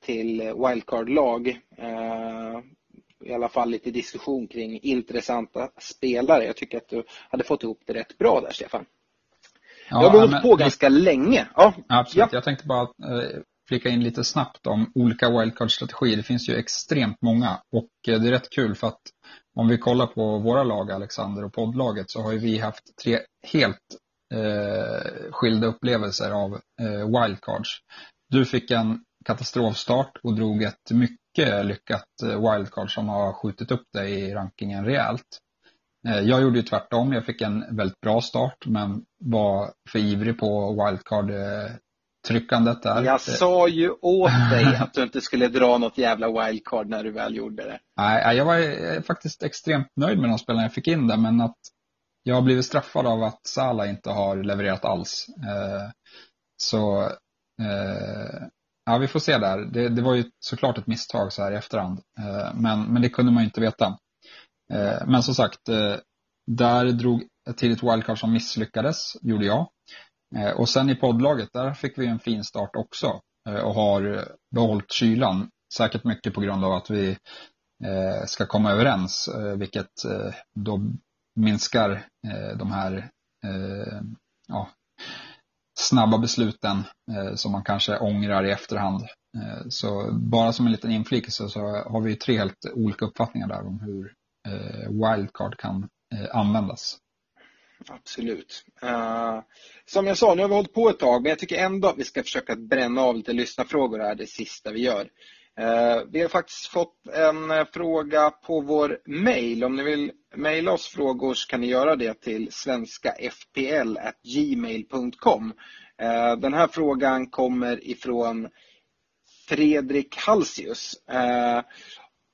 till wildcard-lag. Eh, I alla fall lite diskussion kring intressanta spelare. Jag tycker att du hade fått ihop det rätt bra där, Stefan. Ja, jag har hållit på ganska länge. Ja, absolut. Ja. Jag tänkte bara eh, flika in lite snabbt om olika wildcard-strategier. Det finns ju extremt många och eh, det är rätt kul för att om vi kollar på våra lag, Alexander och poddlaget, så har ju vi haft tre helt eh, skilda upplevelser av eh, wildcards. Du fick en katastrofstart och drog ett mycket lyckat eh, wildcard som har skjutit upp dig i rankingen rejält. Eh, jag gjorde ju tvärtom. Jag fick en väldigt bra start men var för ivrig på wildcard tryckandet där. Jag sa ju åt dig att du inte skulle dra något jävla wildcard när du väl gjorde det. Nej, jag var faktiskt extremt nöjd med de spelarna jag fick in där men att jag har blivit straffad av att Salah inte har levererat alls. Eh, så eh, ja, vi får se där. Det, det, var ju såklart ett misstag så här i efterhand. Eh, men, men det kunde man ju inte veta. Eh, men som sagt, eh, där drog ett tidigt wildcard som misslyckades, gjorde jag. Eh, och sen i poddlaget, där fick vi en fin start också och har behållit kylan. Säkert mycket på grund av att vi ska komma överens, vilket då minskar de här ja, snabba besluten som man kanske ångrar i efterhand. Så bara som en liten inflikelse så har vi tre helt olika uppfattningar där om hur Eh, wildcard kan eh, användas. Absolut. Uh, som jag sa, nu har vi hållit på ett tag, men jag tycker ändå att vi ska försöka bränna av lite lyssnarfrågor här, det sista vi gör. Uh, vi har faktiskt fått en uh, fråga på vår mail. Om ni vill mejla oss frågor så kan ni göra det till svenskafpl.gmail.com. Uh, den här frågan kommer ifrån Fredrik Halsius.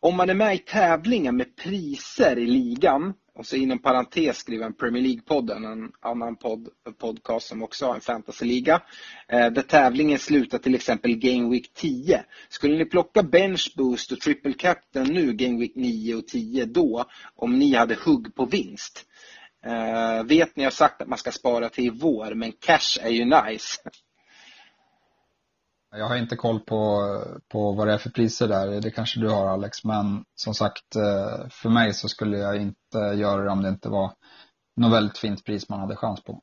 Om man är med i tävlingar med priser i ligan och så inom parentes skriver en Premier League-podden, en annan podd, podcast som också har en fantasyliga. Eh, där tävlingen slutar till exempel Game Week 10. Skulle ni plocka Bench Boost och Triple Captain nu Game Week 9 och 10 då? Om ni hade hugg på vinst? Eh, vet ni har sagt att man ska spara till i vår, men cash är ju nice. Jag har inte koll på, på vad det är för priser där. Det kanske du har Alex. Men som sagt, eh, för mig så skulle jag inte göra det om det inte var något väldigt fint pris man hade chans på.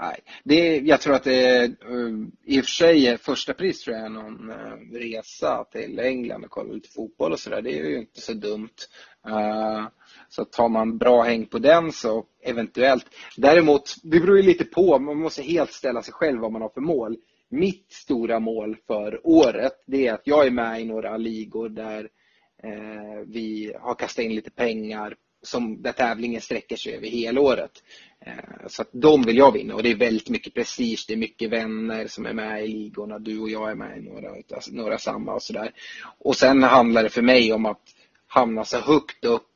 Nej, det, jag tror att det är, eh, i och för sig första pris tror jag är någon eh, resa till England och kolla lite fotboll och sådär. Det är ju inte så dumt. Så tar man bra häng på den så eventuellt. Däremot, det beror ju lite på. Man måste helt ställa sig själv vad man har för mål mitt stora mål för året det är att jag är med i några ligor där eh, vi har kastat in lite pengar som, där tävlingen sträcker sig över helåret. året. så att de vill jag vinna och det är väldigt mycket prestige, det är mycket vänner som är med i ligorna, du och jag är med i några, några samma och sådär. Och sen handlar det för mig om att hamna så högt upp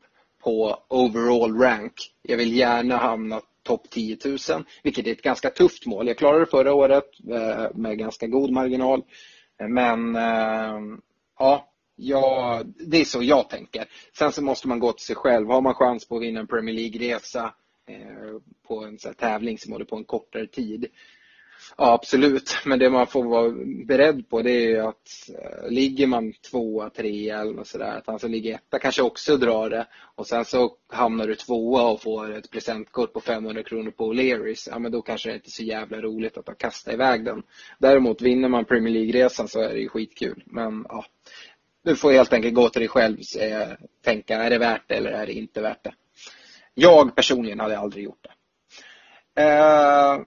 på overall rank. Jag vill gärna hamna topp 10 000, vilket är ett ganska tufft mål. Jag klarade det förra året eh, med ganska god marginal. Eh, men eh, ja, ja, det är så jag tänker. Sen så måste man gå till sig själv. Har man chans på att vinna en Premier League-resa på en så tävling som håller på en kortare tid Ja, absolut. Men det man får vara beredd på det är att eh, ligger man tvåa, trea eller något sådär, att han som ligger etta kanske också drar det. Och sen så hamnar du tvåa och får ett presentkort på 500 kronor på O'Learys. Ja, men då kanske det inte är så jävla roligt att kasta iväg den. Däremot vinner man Premier League-resan så är det ju skitkul. Men ja, du får helt enkelt gå till dig själv och tänka, är det värt det eller är det inte värt det? Jag personligen hade aldrig gjort det. Eh...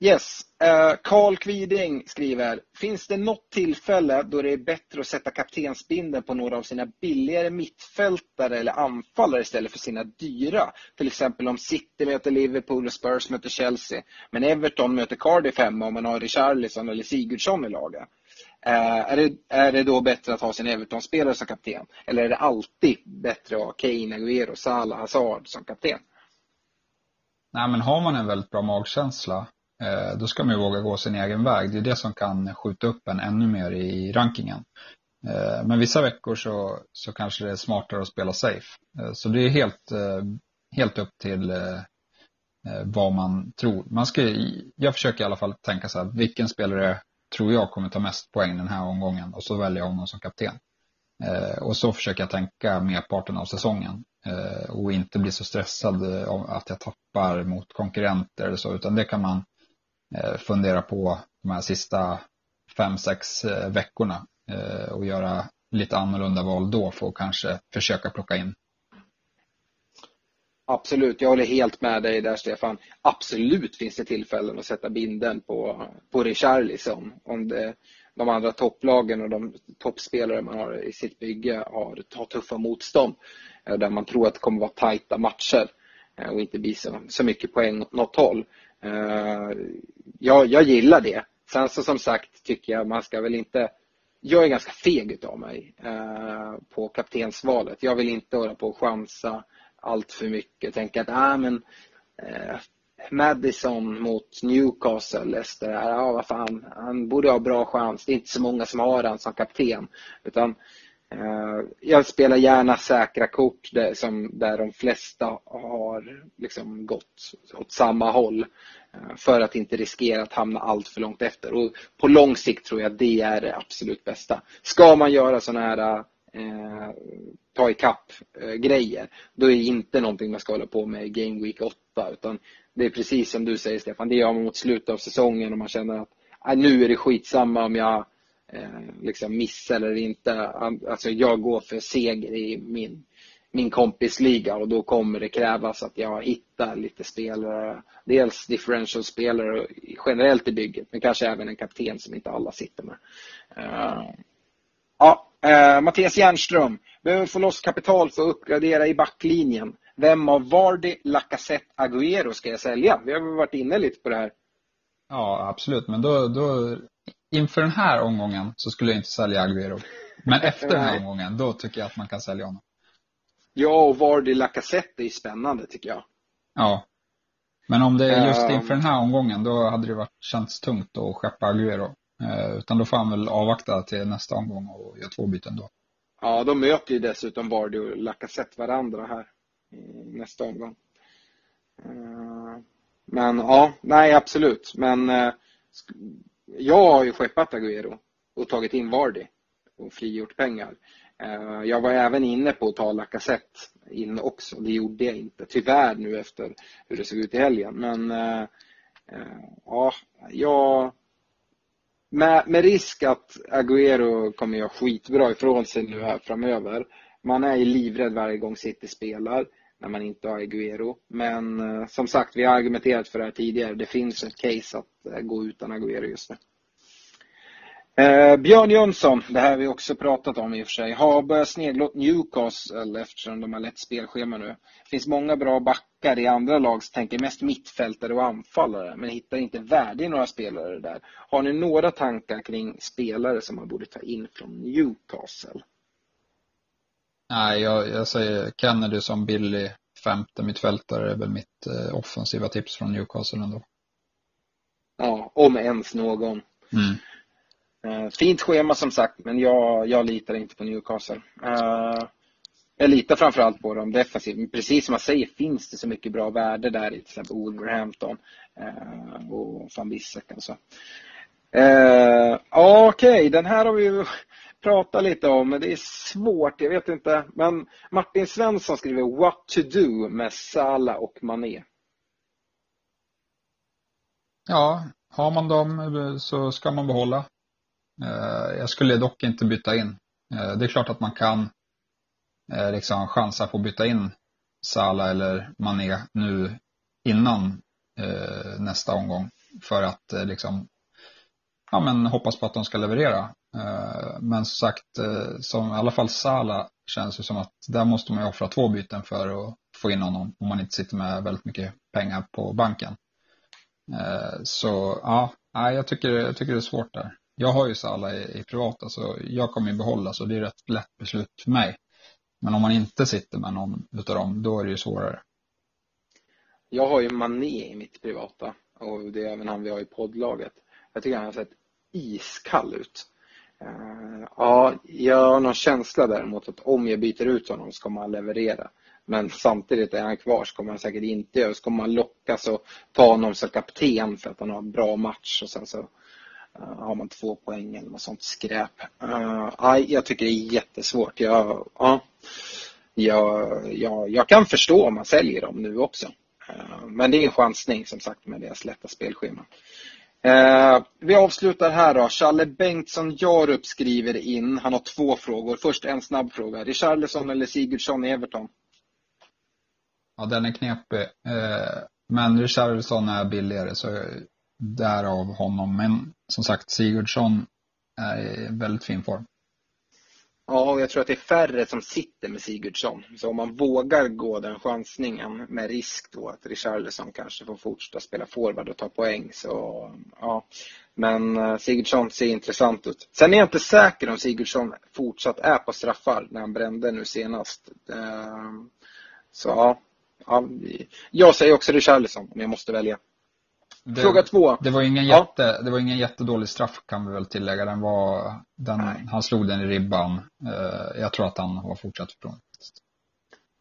Yes, eh, Karl uh, Kviding skriver, finns det något tillfälle då det är bättre att sätta kaptensbindeln på några av sina billigare mittfältare eller anfallare istället för sina dyra? Till exempel om City möter Liverpool och Spurs möter Chelsea, men Everton möter Cardiff hemma om man har Richarlison eller Sigurdsson i laget. Uh, är, det, är det då bättre att ha sin Everton-spelare som kapten? Eller är det alltid bättre att ha Kane, Aguero, Salah, Hazard som kapten? Nej, men har man en väldigt bra magkänsla Eh, då ska man ju våga gå sin egen väg. Det är det som kan skjuta upp en ännu mer i rankingen. Eh, men vissa veckor så, så kanske det är smartare att spela safe. Eh, så det är helt, helt upp till vad man tror. Man ska, jag försöker i alla fall tänka så här, vilken spelare tror jag kommer ta mest poäng den här omgången och så väljer jag honom som kapten. Och så försöker jag tänka merparten av säsongen och inte bli så stressad av att jag tappar mot konkurrenter eller så, utan det kan man Eh, fundera på de här sista fem, sex eh, veckorna eh, och göra lite annorlunda val då för att kanske försöka plocka in. Absolut, jag håller helt med dig där Stefan. Absolut finns det tillfällen att sätta binden på, på Richarlison. Om det, de andra topplagen och de toppspelare man har i sitt bygge har, har tuffa motstånd. Där man tror att det kommer vara tajta matcher och inte bli så, så mycket poäng åt något håll. Eh, jag, jag gillar det. Sen så som sagt tycker jag man ska väl inte jag är ganska feg utav mig eh, på kaptensvalet. Jag vill inte hålla på och chansa allt för mycket. Tänka att ah, men, eh, Madison mot Newcastle, Leicester, ja vad fan, han borde ha bra chans. Det är inte så många som har han som kapten. Utan Eh, jag spelar gärna säkra kort där, som, där de flesta har liksom gått åt samma håll. Eh, för att inte riskera att hamna allt för långt efter. Och på lång sikt tror jag det är det absolut bästa. Ska man göra sådana här eh, ta ikapp eh, grejer, då är det inte någonting man ska hålla på med i Game Week 8. Utan det är precis som du säger Stefan, det gör man mot slutet av säsongen och man känner att äh, nu är det skitsamma om jag Eh, liksom missar eller inte. Alltså jag går för seger i min min kompisliga och då kommer det krävas att jag hittar lite spelare. Dels differential-spelare generellt i bygget men kanske även en kapten som inte alla sitter med. Eh, ja, eh, Mattias Jernström behöver få loss kapital för att uppgradera i backlinjen. Vem av Vardy, Lacazette, Agüero ska jag sälja? Vi har varit inne lite på det här. Ja, absolut. Men då, då inför den här omgången så skulle jag inte sälja Agüero. Men efter den här omgången, då tycker jag att man kan sälja honom. Ja, och Vardy Lacazette är spännande tycker jag. Ja. Men om det är just ehm. inför den här omgången, då hade det varit känts tungt att skeppa Aguero. Eh, utan då får han väl avvakta till nästa omgång och göra två byten då. Ja, de möter ju dessutom Vardy och Lacazette varandra här nästa omgång. Eh, men ja, nej absolut. Men eh, jag har ju skeppat Aguero och tagit in Vardy och frigjort pengar. Eh, jag var även inne på att ta Lacazette in också. Det gjorde jag inte, tyvärr nu efter hur det såg ut i helgen. Men äh, ja, jag... Med, med risk att Agüero kommer göra skitbra ifrån sig nu här framöver. Man är ju livrädd varje gång City spelar när man inte har Aguero. Men eh, som sagt, vi har argumenterat för det här tidigare. Det finns ett case att eh, gå utan Aguero just nu. Eh, Björn Jönsson, det här har vi också pratat om i och för sig, har börjat snegla åt Newcastle eftersom de har lätt spelschema nu. Det finns många bra backar i andra lag som tänker mest mittfältare och anfallare men hittar inte värde i några spelare där. Har ni några tankar kring spelare som man borde ta in från Newcastle? Nej, jag, jag säger Kennedy som billig femte mittfältare är väl mitt eh, offensiva tips från Newcastle ändå. Ja, om ens någon. Mm. Eh, fint schema som sagt, men jag, jag litar inte på Newcastle. Uh, jag litar framförallt på dem defensivt. Precis som man säger finns det så mycket bra värde där i till exempel Wolverhampton uh, och van Bissek. Alltså. Uh, Okej, okay. den här har vi prata lite om, men det är svårt, jag vet inte. Men Martin Svensson skriver What to do med Sala och Mané. Ja, har man dem så ska man behålla. Eh, jag skulle dock inte byta in. Eh, det är klart att man kan eh, liksom chansa på att byta in Sala eller Mané nu innan nästa omgång för att liksom ja, men hoppas på att de ska leverera. Eh, men som sagt, eh, som i alla fall Sala känns det som att där måste man ju offra två byten för att få in honom om man inte sitter med väldigt mycket pengar på banken. Eh, så ja, jag tycker, jag tycker det är svårt där. Jag har ju Salah i, i privata så alltså, jag kommer ju behålla så det är rätt lätt beslut för mig. Men om man inte sitter med någon utav dem, då är det ju svårare. Jag har ju Mané i mitt privata och det är även han vi har i poddlaget. Jag tycker han har sett iskall ut. Eh, ja, jag har någon känsla däremot att om jag byter ut honom så kommer han leverera. Men samtidigt är han kvar så kommer han säkert inte göra Så kommer man lockas och ta honom som kapten för att han har en bra match och sen så eh, har man två poäng eller något sånt skräp. Uh, jag tycker det är jättesvårt. Jag, ja, jag, jag, jag kan förstå om man säljer dem nu också. Men det är en chansning som sagt med deras lätta spelschema. Eh, vi avslutar här då. Challe Bengtsson Jarup skriver in. Han har två frågor. Först en snabb fråga. Richarlison eller Sigurdsson i Everton? Ja, den är knepig. Eh, men Richarlison är billigare så därav honom. Men som sagt, Sigurdsson är i väldigt fin form. Ja, och jag tror att det är färre som sitter med Sigurdsson. Så om man vågar gå den chansningen med risk då att Richarlison kanske får fortsätta spela forward och ta poäng så ja. Men eh, Sigurdsson ser intressant ut. Sen är jag inte säker om Sigurdsson fortsatt är på straffar när han brände nu senast. Eh, så ja, ja jag säger också Richarlison om jag måste välja. Det, Fråga två. Det var, ingen ja. jätte, det var ingen jättedålig straff kan vi väl tillägga. Den var, den, han slog den i ribban. Uh, jag tror att han har fortsatt förtroende.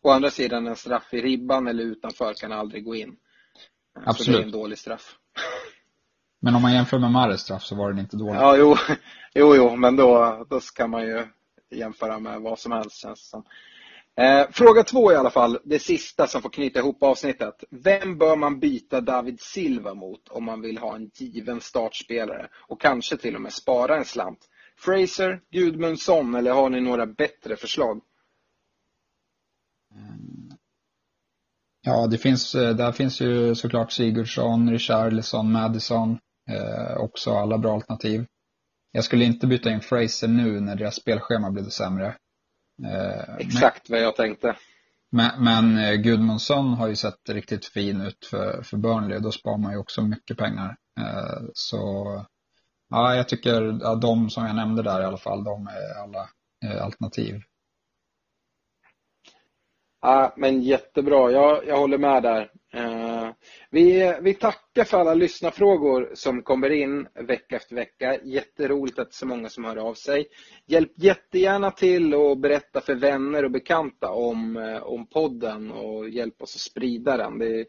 Å andra sidan, en straff i ribban eller utanför kan aldrig gå in. Absolut. Så det är en dålig straff. Men om man jämför med Mares straff så var den inte dålig. Ja, jo, jo, jo men då, då ska man ju jämföra med vad som helst känns som. Eh, fråga två i alla fall, det sista som får knyta ihop avsnittet. Vem bör man byta David Silva mot om man vill ha en given startspelare och kanske till och med spara en slant? Fraser, Gudmundsson eller har ni några bättre förslag? Ja, det finns, eh, där finns ju såklart Sigurdsson, Richarlison, Madison. Eh, också alla bra alternativ. Jag skulle inte byta in Fraser nu när deras spelschema blev sämre. Eh, Exakt men, vad jag tänkte. Men, men eh, Gudmundsson har ju sett riktigt fin ut för, för Burnley. Då sparar man ju också mycket pengar. Eh, så ja, jag tycker att de som jag nämnde där i alla fall, de är alla alternativ. Ja, men jättebra, jag, jag håller med där. Eh, vi, vi tackar för alla lyssnarfrågor som kommer in vecka efter vecka. Jätteroligt att så många som hör av sig. Hjälp jättegärna till och berätta för vänner och bekanta om, eh, om podden och hjälp oss att sprida den. Det är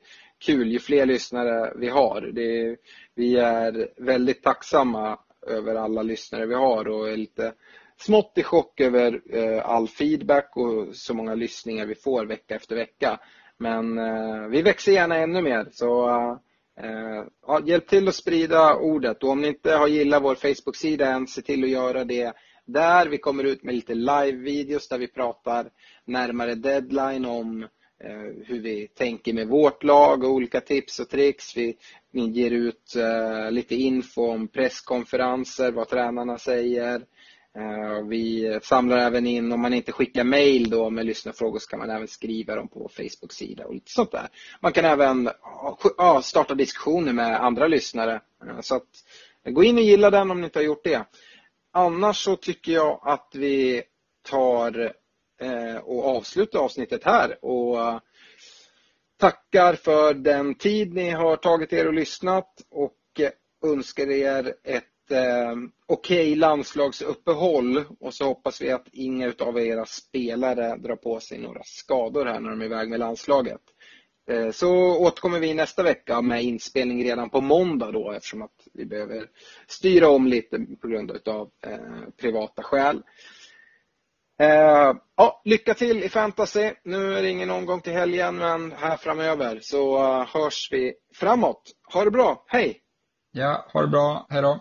kul ju fler lyssnare vi har. Det, vi är väldigt tacksamma över alla lyssnare vi har och är lite smått i chock över eh, all feedback och så många lyssningar vi får vecka efter vecka. Men eh, vi växer gärna ännu mer. Så eh, ja, hjälp till att sprida ordet. Och om ni inte har gillat vår Facebook-sida än, se till att göra det där. Vi kommer ut med lite live-videos där vi pratar närmare deadline om eh, hur vi tänker med vårt lag och olika tips och tricks. Vi, ger ut eh, lite info om presskonferenser, vad tränarna säger. Eh, vi samlar även in, om man inte skickar mail då med lyssnarfrågor så kan man även skriva dem på vår Facebook-sida och lite sånt där. Man kan även ja, starta diskussioner med andra lyssnare. Eh, så att, eh, gå in och gilla den om ni inte har gjort det. Annars så tycker jag att vi tar och avslutar avsnittet här och tackar för den tid ni har tagit er och lyssnat och önskar er ett eh, okej okay landslagsuppehåll och så hoppas vi att inga av era spelare drar på sig några skador här när de är iväg med landslaget. Eh, så återkommer vi nästa vecka med inspelning redan på måndag då eftersom att vi behöver styra om lite på grund av eh, privata skäl. Eh, ja, lycka till i fantasy. Nu är det ingen omgång till helgen men här framöver så eh, hörs vi framåt. Ha det bra, hej! Ja, ha det bra, hej då!